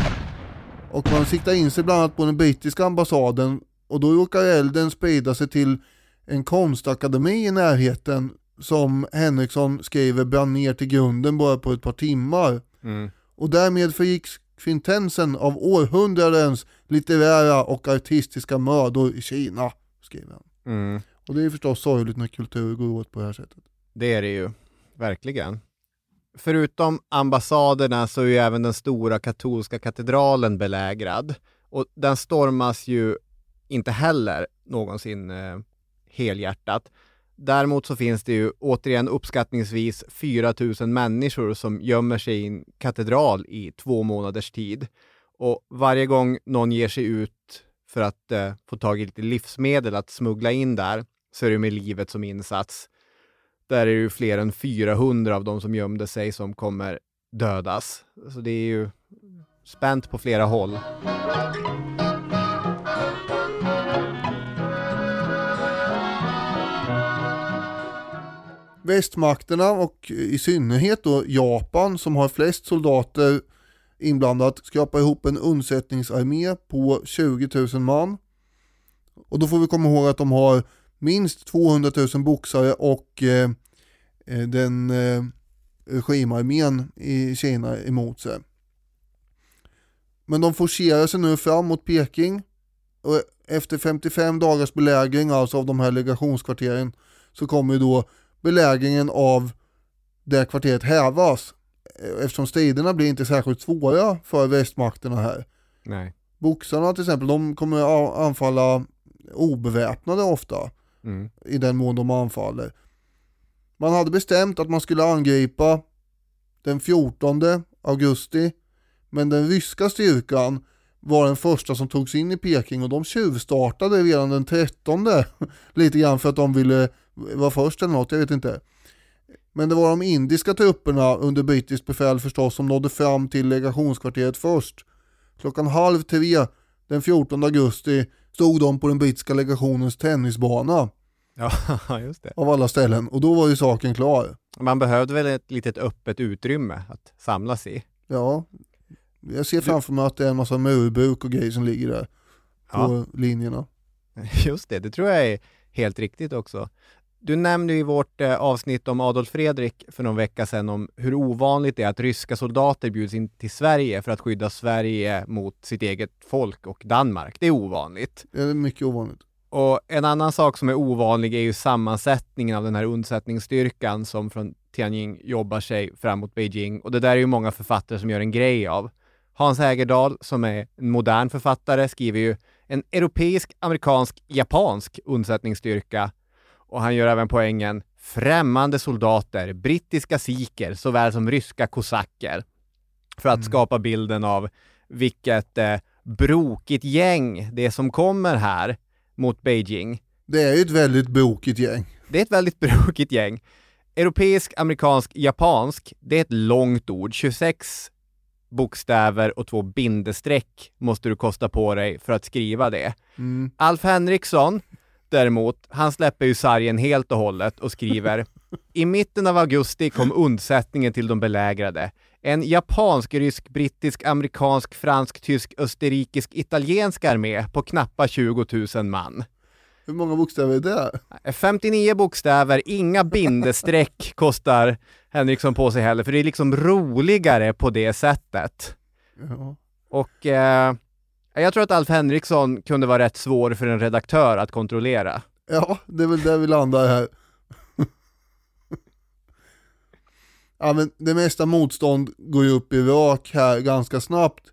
[SPEAKER 2] Och man siktar in sig bland annat på den brittiska ambassaden och då råkar elden sprida sig till en konstakademi i närheten som Henriksson skriver brann ner till grunden bara på ett par timmar.
[SPEAKER 1] Mm.
[SPEAKER 2] Och därmed förgicks kvintensen av århundradens litterära och artistiska mödor i Kina, skriver han.
[SPEAKER 1] Mm.
[SPEAKER 2] Och det är förstås sorgligt när kultur går åt på det här sättet.
[SPEAKER 1] Det är det ju, verkligen. Förutom ambassaderna så är ju även den stora katolska katedralen belägrad. Och den stormas ju inte heller någonsin eh, helhjärtat. Däremot så finns det ju återigen uppskattningsvis 4 000 människor som gömmer sig i en katedral i två månaders tid. Och varje gång någon ger sig ut för att eh, få tag i lite livsmedel att smuggla in där så är det med livet som insats. Där är det ju fler än 400 av de som gömde sig som kommer dödas. Så det är ju spänt på flera håll.
[SPEAKER 2] Västmakterna och i synnerhet då Japan som har flest soldater inblandat skrapar ihop en undsättningsarmé på 20 000 man. Och då får vi komma ihåg att de har minst 200 000 boxare och eh, eh den eh, regimarmén i Kina emot sig. Men de forcerar sig nu fram mot Peking och efter 55 dagars belägring alltså av de här legationskvarteren så kommer då belägringen av det kvarteret hävas eftersom striderna blir inte särskilt svåra för västmakterna här.
[SPEAKER 1] Nej.
[SPEAKER 2] Boxarna till exempel, de kommer anfalla obeväpnade ofta
[SPEAKER 1] Mm.
[SPEAKER 2] i den mån de anfaller. Man hade bestämt att man skulle angripa den 14 augusti men den ryska styrkan var den första som togs in i Peking och de tjuvstartade redan den 13 lite grann för att de ville var först eller något, jag vet inte. Men det var de indiska trupperna under brittiskt befäl förstås som nådde fram till legationskvarteret först. Klockan halv tre den 14 augusti stod de på den brittiska legationens tennisbana.
[SPEAKER 1] Ja, just det.
[SPEAKER 2] Av alla ställen och då var ju saken klar.
[SPEAKER 1] Man behövde väl ett litet öppet utrymme att samlas i.
[SPEAKER 2] Ja, jag ser framför mig att det är en massa murbruk och grejer som ligger där på
[SPEAKER 1] Ja.
[SPEAKER 2] linjerna.
[SPEAKER 1] Just det, det tror jag är helt riktigt också. Du nämnde i vårt eh, avsnitt om Adolf Fredrik för någon vecka sedan om hur ovanligt det är att ryska soldater bjuds in till Sverige för att skydda Sverige mot sitt eget folk och Danmark. Det är ovanligt.
[SPEAKER 2] Det är mycket ovanligt.
[SPEAKER 1] Och en annan sak som är ovanlig är ju sammansättningen av den här undsättningsstyrkan som från Tianjin jobbar sig fram mot Beijing. Och det där är ju många författare som gör en grej av. Hans Hägerdahl, som är en modern författare, skriver ju en europeisk, amerikansk, japansk undsättningsstyrka. Och han gör även poängen främmande soldater, brittiska siker såväl som ryska kosacker. För att skapa bilden av vilket eh, brokigt gäng det är som kommer här mot Beijing.
[SPEAKER 2] Det är ju ett väldigt brokigt gäng.
[SPEAKER 1] Det är ett väldigt brokigt gäng. Europeisk, amerikansk, japansk, det är ett långt ord. 26 bokstäver och två bindestreck måste du kosta på dig för att skriva det.
[SPEAKER 2] Mm.
[SPEAKER 1] Alf Henriksson, däremot, han släpper ju sargen helt och hållet och skriver I mitten av augusti kom undsättningen till de belägrade. En japansk, rysk, brittisk, amerikansk, fransk, tysk, österrikisk, italiensk armé på knappa 20 000 man.
[SPEAKER 2] Hur många bokstäver är det?
[SPEAKER 1] 59 bokstäver, inga bindestreck kostar Henriksson på sig heller, för det är liksom roligare på det sättet.
[SPEAKER 2] Ja.
[SPEAKER 1] Och eh, jag tror att Alf Henriksson kunde vara rätt svår för en redaktör att kontrollera.
[SPEAKER 2] Ja, det är väl där vi landar här. ja, men det mesta motstånd går ju upp i rak här ganska snabbt.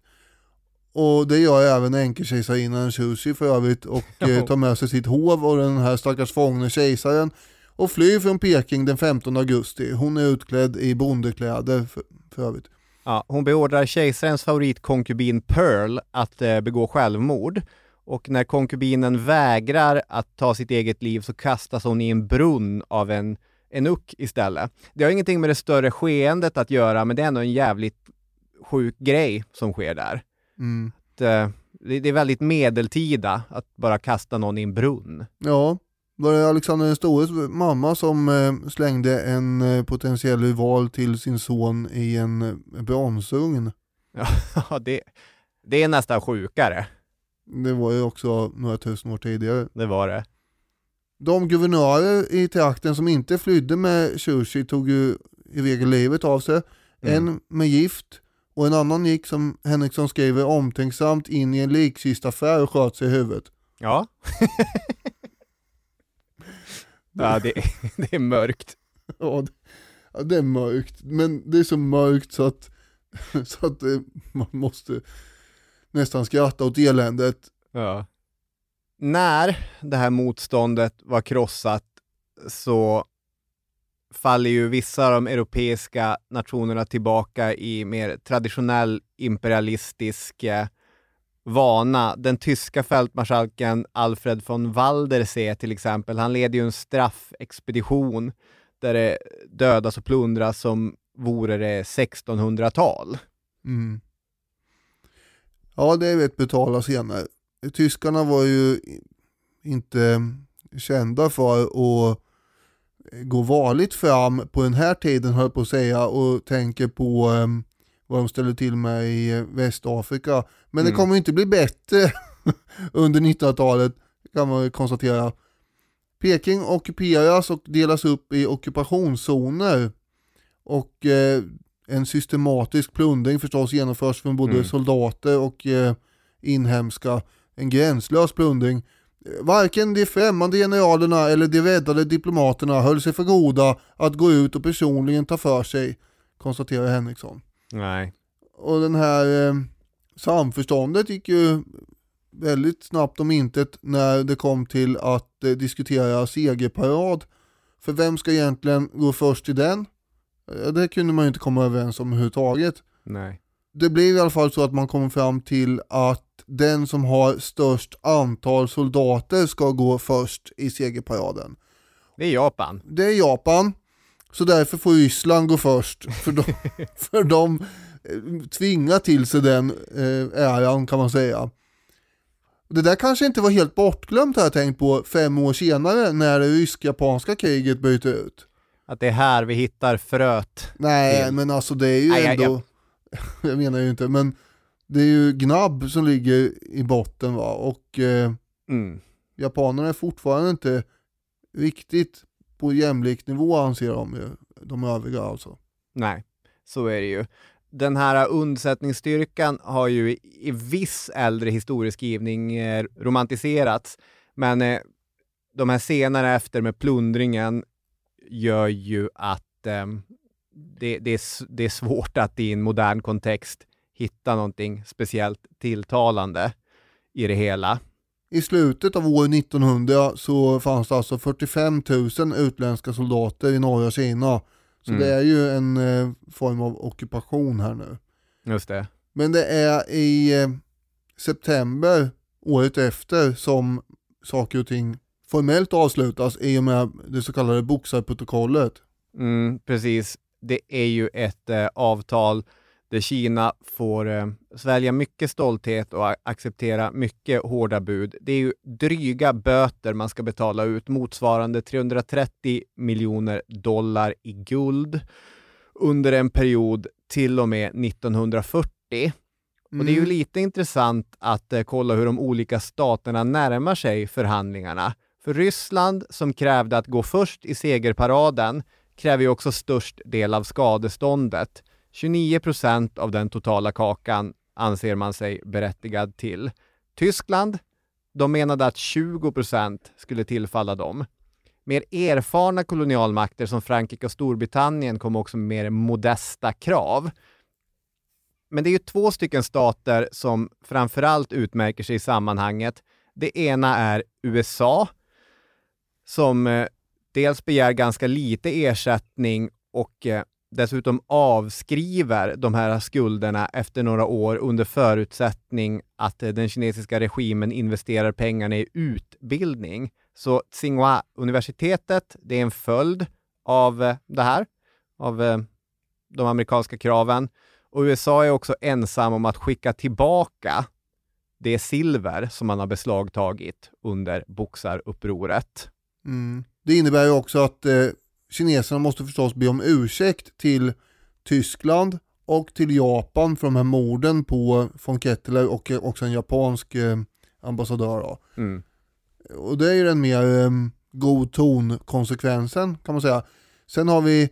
[SPEAKER 2] Och det gör även änkelkejsarinnan Shushi för övrigt och eh, tar med sig sitt hov och den här stackars fångne kejsaren och flyr från Peking den 15 augusti. Hon är utklädd i bondekläder för, för övrigt.
[SPEAKER 1] Ja, hon beordrar kejsarens favoritkonkubin Pearl att eh, begå självmord. Och när konkubinen vägrar att ta sitt eget liv så kastas hon i en brunn av en enuck istället. Det har ingenting med det större skeendet att göra, men det är ändå en jävligt sjuk grej som sker där.
[SPEAKER 2] Mm.
[SPEAKER 1] Att, eh, det, det är väldigt medeltida att bara kasta någon i en brunn.
[SPEAKER 2] Ja, var det Alexander den stores mamma som eh, slängde en eh, potentiell rival till sin son i en eh, bronsugn?
[SPEAKER 1] Ja, det, det är nästan sjukare.
[SPEAKER 2] Det var ju också några tusen år tidigare.
[SPEAKER 1] Det var det.
[SPEAKER 2] De guvernörer i trakten som inte flydde med Churchill tog ju i regel livet av sig.
[SPEAKER 1] Mm.
[SPEAKER 2] En med gift och en annan gick som Henriksson skriver omtänksamt in i en likkistaffär och sköt sig i huvudet.
[SPEAKER 1] Ja. ja, det, det är mörkt.
[SPEAKER 2] Ja, det, det är mörkt, men det är så mörkt så att, så att det, man måste nästan skratta åt eländet.
[SPEAKER 1] Ja. När det här motståndet var krossat så faller ju vissa av de europeiska nationerna tillbaka i mer traditionell imperialistisk eh, vana. Den tyska fältmarskalken Alfred von Waldersee till exempel, han leder ju en straffexpedition där det dödas och plundras som vore det 1600-tal.
[SPEAKER 2] Mm. Ja, det vet betala senare. Tyskarna var ju inte kända för att gå varligt fram på den här tiden höll jag på att säga och tänker på um, vad de ställer till med i eh, Västafrika. Men det
[SPEAKER 1] Mm.
[SPEAKER 2] kommer ju inte bli bättre under 1900-talet kan man konstatera. Peking ockuperas och delas upp i ockupationszoner och eh, en systematisk plundring förstås genomförs från både
[SPEAKER 1] Mm.
[SPEAKER 2] soldater och eh, inhemska. En gränslös plundring. Varken de främmande generalerna eller de räddade diplomaterna höll sig för goda att gå ut och personligen ta för sig, konstaterar Henriksson.
[SPEAKER 1] Nej.
[SPEAKER 2] Och den här eh, samförståndet gick ju väldigt snabbt om intet när det kom till att eh, diskutera segerparad. För vem ska egentligen gå först till den? Eh, Det kunde man ju inte komma överens om överhuvudtaget.
[SPEAKER 1] Nej.
[SPEAKER 2] Det blir i alla fall så att man kommer fram till att den som har störst antal soldater ska gå först i segerparaden.
[SPEAKER 1] Det är Japan.
[SPEAKER 2] Det är Japan. Så därför får Ryssland gå först. För de, för de eh, tvingar till sig den eh, äran kan man säga. Det där kanske inte var helt bortglömt har jag tänkt på fem år senare när det rysk-japanska kriget bryter ut.
[SPEAKER 1] Att det är här vi hittar fröet.
[SPEAKER 2] Nej,
[SPEAKER 1] till.
[SPEAKER 2] men alltså det är ju
[SPEAKER 1] Nej,
[SPEAKER 2] ändå,
[SPEAKER 1] jag-
[SPEAKER 2] jag menar ju inte, men det är ju gnabb som ligger i botten va, och eh,
[SPEAKER 1] Mm.
[SPEAKER 2] japanerna är fortfarande inte riktigt på jämlik nivå anser de ju, de övriga alltså.
[SPEAKER 1] Nej, så är det ju. Den här undsättningsstyrkan har ju i, viss äldre historieskrivning romantiserats, men eh, de här scenerna efter med plundringen gör ju att eh, det, det, är, det är svårt att i en modern kontext hitta någonting speciellt tilltalande i det hela.
[SPEAKER 2] I slutet av år 1900 så fanns det alltså 45 000 utländska soldater i norra Kina. Så
[SPEAKER 1] Mm.
[SPEAKER 2] det är ju en eh, form av ockupation här nu.
[SPEAKER 1] Just det.
[SPEAKER 2] Men det är i eh, september året efter som saker och ting formellt avslutas i och med det så kallade boxarprotokollet.
[SPEAKER 1] Mm, precis. Det är ju ett eh, avtal där Kina får eh, svälja mycket stolthet och acceptera mycket hårda bud. Det är ju dryga böter man ska betala ut motsvarande 330 miljoner dollar i guld under en period till och med 1940. Och det är ju
[SPEAKER 2] Mm.
[SPEAKER 1] lite intressant att eh, kolla hur de olika staterna närmar sig förhandlingarna. För Ryssland, som krävde att gå först i segerparaden, kräver ju också störst del av skadeståndet. 29 procent av den totala kakan anser man sig berättigad till. Tyskland, de menade att 20 procent skulle tillfalla dem. Mer erfarna kolonialmakter som Frankrike och Storbritannien kom också med mer modesta krav. Men det är ju två stycken stater som framförallt utmärker sig i sammanhanget. Det ena är USA, som eh, dels begär ganska lite ersättning och eh, dessutom avskriver de här skulderna efter några år under förutsättning att eh, den kinesiska regimen investerar pengarna i utbildning. Så Tsinghua-universitetet, det är en följd av eh, det här, av eh, de amerikanska kraven. Och USA är också ensam om att skicka tillbaka det silver som man har beslagtagit under boxarupproret.
[SPEAKER 2] Mm. Det innebär ju också att eh, kineserna måste förstås be om ursäkt till Tyskland och till Japan för de här morden på von Kettler och eh, också en japansk eh, ambassadör. Då.
[SPEAKER 1] Mm.
[SPEAKER 2] Och det är ju den mer eh, god ton-konsekvensen kan man säga. Sen har vi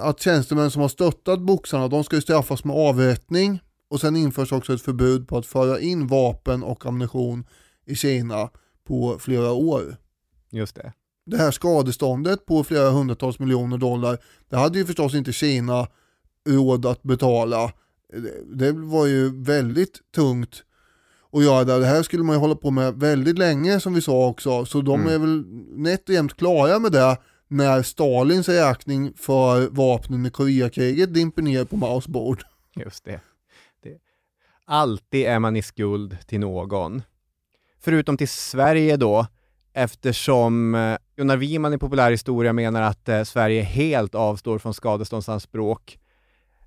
[SPEAKER 2] att tjänstemän som har stöttat boxarna, de ska ju straffas med avrättning och sen införs också ett förbud på att föra in vapen och ammunition i Kina på flera år.
[SPEAKER 1] Just det.
[SPEAKER 2] Det här skadeståndet på flera hundratals miljoner dollar, det hade ju förstås inte Kina råd att betala. Det- var ju väldigt tungt att göra det. Det här skulle man ju hålla på med väldigt länge som vi sa också, så de
[SPEAKER 1] Mm.
[SPEAKER 2] är väl nätt och jämnt klara med det när Stalins räkning för vapnen i Koreakriget dimper ner på Maos bord.
[SPEAKER 1] Just det. det. Alltid är man i skuld till någon. Förutom till Sverige då, eftersom eh, Gunnar Wiman i populärhistoria menar att eh, Sverige helt avstår från skadeståndsanspråk.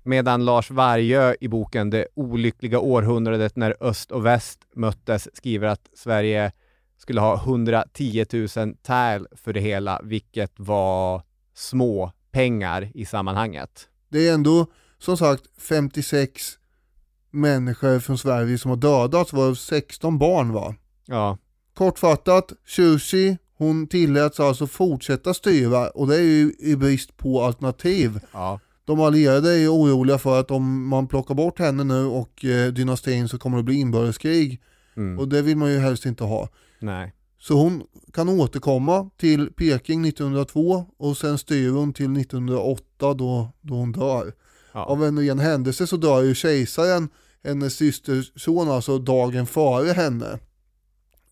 [SPEAKER 1] Medan Lars Vargö i boken Det olyckliga århundradet när öst och väst möttes skriver att Sverige skulle ha 110 000 täl för det hela, vilket var små pengar i sammanhanget.
[SPEAKER 2] Det är ändå som sagt 56 människor från Sverige som har dödats, varav 16 barn va?
[SPEAKER 1] Ja,
[SPEAKER 2] Kortfattat, Churchi, hon tilläts alltså fortsätta styra och det är ju i brist på alternativ.
[SPEAKER 1] ja.
[SPEAKER 2] De allierade är ju oroliga för att om man plockar bort henne nu och eh, dynastin så kommer det bli inbördeskrig
[SPEAKER 1] Mm.
[SPEAKER 2] och det vill man ju helst inte ha.
[SPEAKER 1] Nej.
[SPEAKER 2] Så hon kan återkomma till Peking 1902 och sen styr hon till 1908 då, då hon dör.
[SPEAKER 1] Ja.
[SPEAKER 2] Av en ren händelse så dör ju kejsaren, hennes systerson alltså dagen före henne.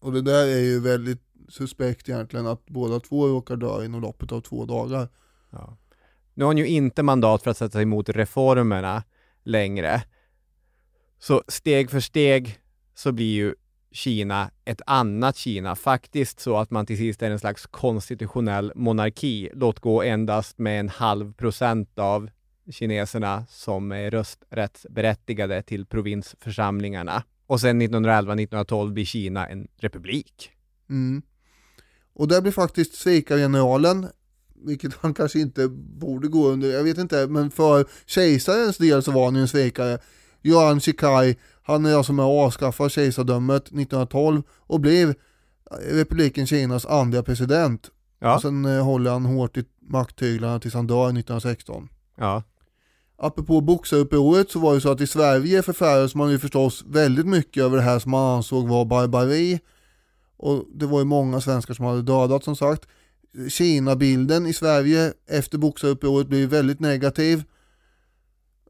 [SPEAKER 2] Och det där är ju väldigt suspekt egentligen att båda två råkar dö inom loppet av två dagar.
[SPEAKER 1] Ja. Nu har hon ju inte mandat för att sätta sig emot reformerna längre. Så steg för steg så blir ju Kina ett annat Kina, faktiskt så att man till sist är en slags konstitutionell monarki, låt gå endast med en halv procent av kineserna som är rösträttsberättigade till provinsförsamlingarna. Och sen 1911-1912 blir Kina en republik.
[SPEAKER 2] Mm. Och där blir faktiskt svikargeneralen, vilket han kanske inte borde gå under, jag vet inte, men för kejsarens del så var han ju en svikare. Yuan Shikai, han är alltså med och avskaffar kejsardömet 1912 och blev republiken Kinas andra president. Ja. Och sen eh, håller han hårt i makttyglarna tills han dör 1916.
[SPEAKER 1] Ja.
[SPEAKER 2] Apropå boxarupproret så var det så att i Sverige förfärades man ju förstås väldigt mycket över det här som man ansåg var barbari. Och det var ju många svenskar som hade dödat som sagt. Kina-bilden i Sverige efter boxarupproret blev väldigt negativ.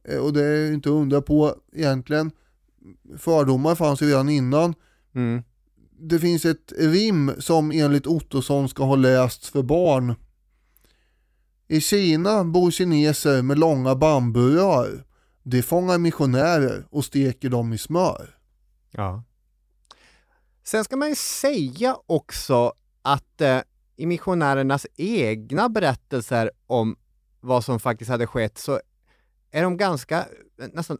[SPEAKER 2] Eh, och det är inte att undra på egentligen. Fördomar fanns ju redan innan.
[SPEAKER 1] Mm.
[SPEAKER 2] Det finns ett rim som enligt Ottosson ska ha lästs för barn. I Kina bor kineser med långa bamburör. De fångar missionärer och steker dem i smör.
[SPEAKER 1] Ja. Sen ska man ju säga också att eh, i missionärernas egna berättelser om vad som faktiskt hade skett så är de ganska eh, nästan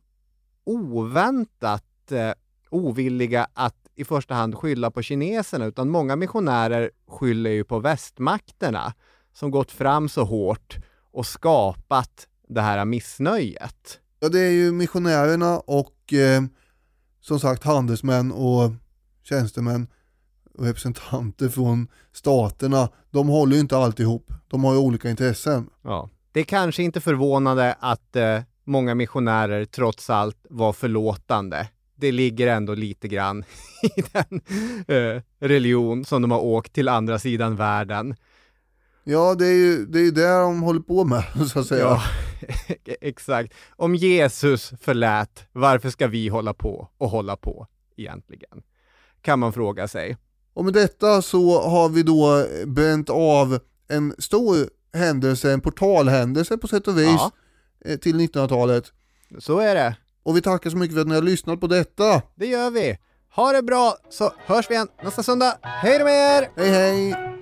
[SPEAKER 1] oväntat eh, ovilliga att i första hand skylla på kineserna, utan många missionärer skyller ju på västmakterna som gått fram så hårt och skapat det här missnöjet.
[SPEAKER 2] Ja, det är ju missionärerna och eh, som sagt handelsmän och tjänstemän och representanter från staterna, de håller ju inte alltid ihop. De har ju olika intressen.
[SPEAKER 1] Ja. Det är kanske inte förvånande att eh, många missionärer trots allt var förlåtande. Det ligger ändå lite grann i den eh, religion som de har åkt till andra sidan världen.
[SPEAKER 2] Ja, det är ju det, är det de håller på med, så att säga. Ja,
[SPEAKER 1] exakt. Om Jesus förlät, varför ska vi hålla på och hålla på egentligen? Kan man fråga sig.
[SPEAKER 2] Och med detta så har vi då bränt av en stor händelse, en portalhändelse på sätt och vis, ja. Eh, till 1900-talet.
[SPEAKER 1] Så är det.
[SPEAKER 2] Och vi tackar så mycket för att ni har lyssnat på detta.
[SPEAKER 1] Det gör vi. Ha det bra så hörs vi igen nästa söndag. Hej då med er!
[SPEAKER 2] Hej hej!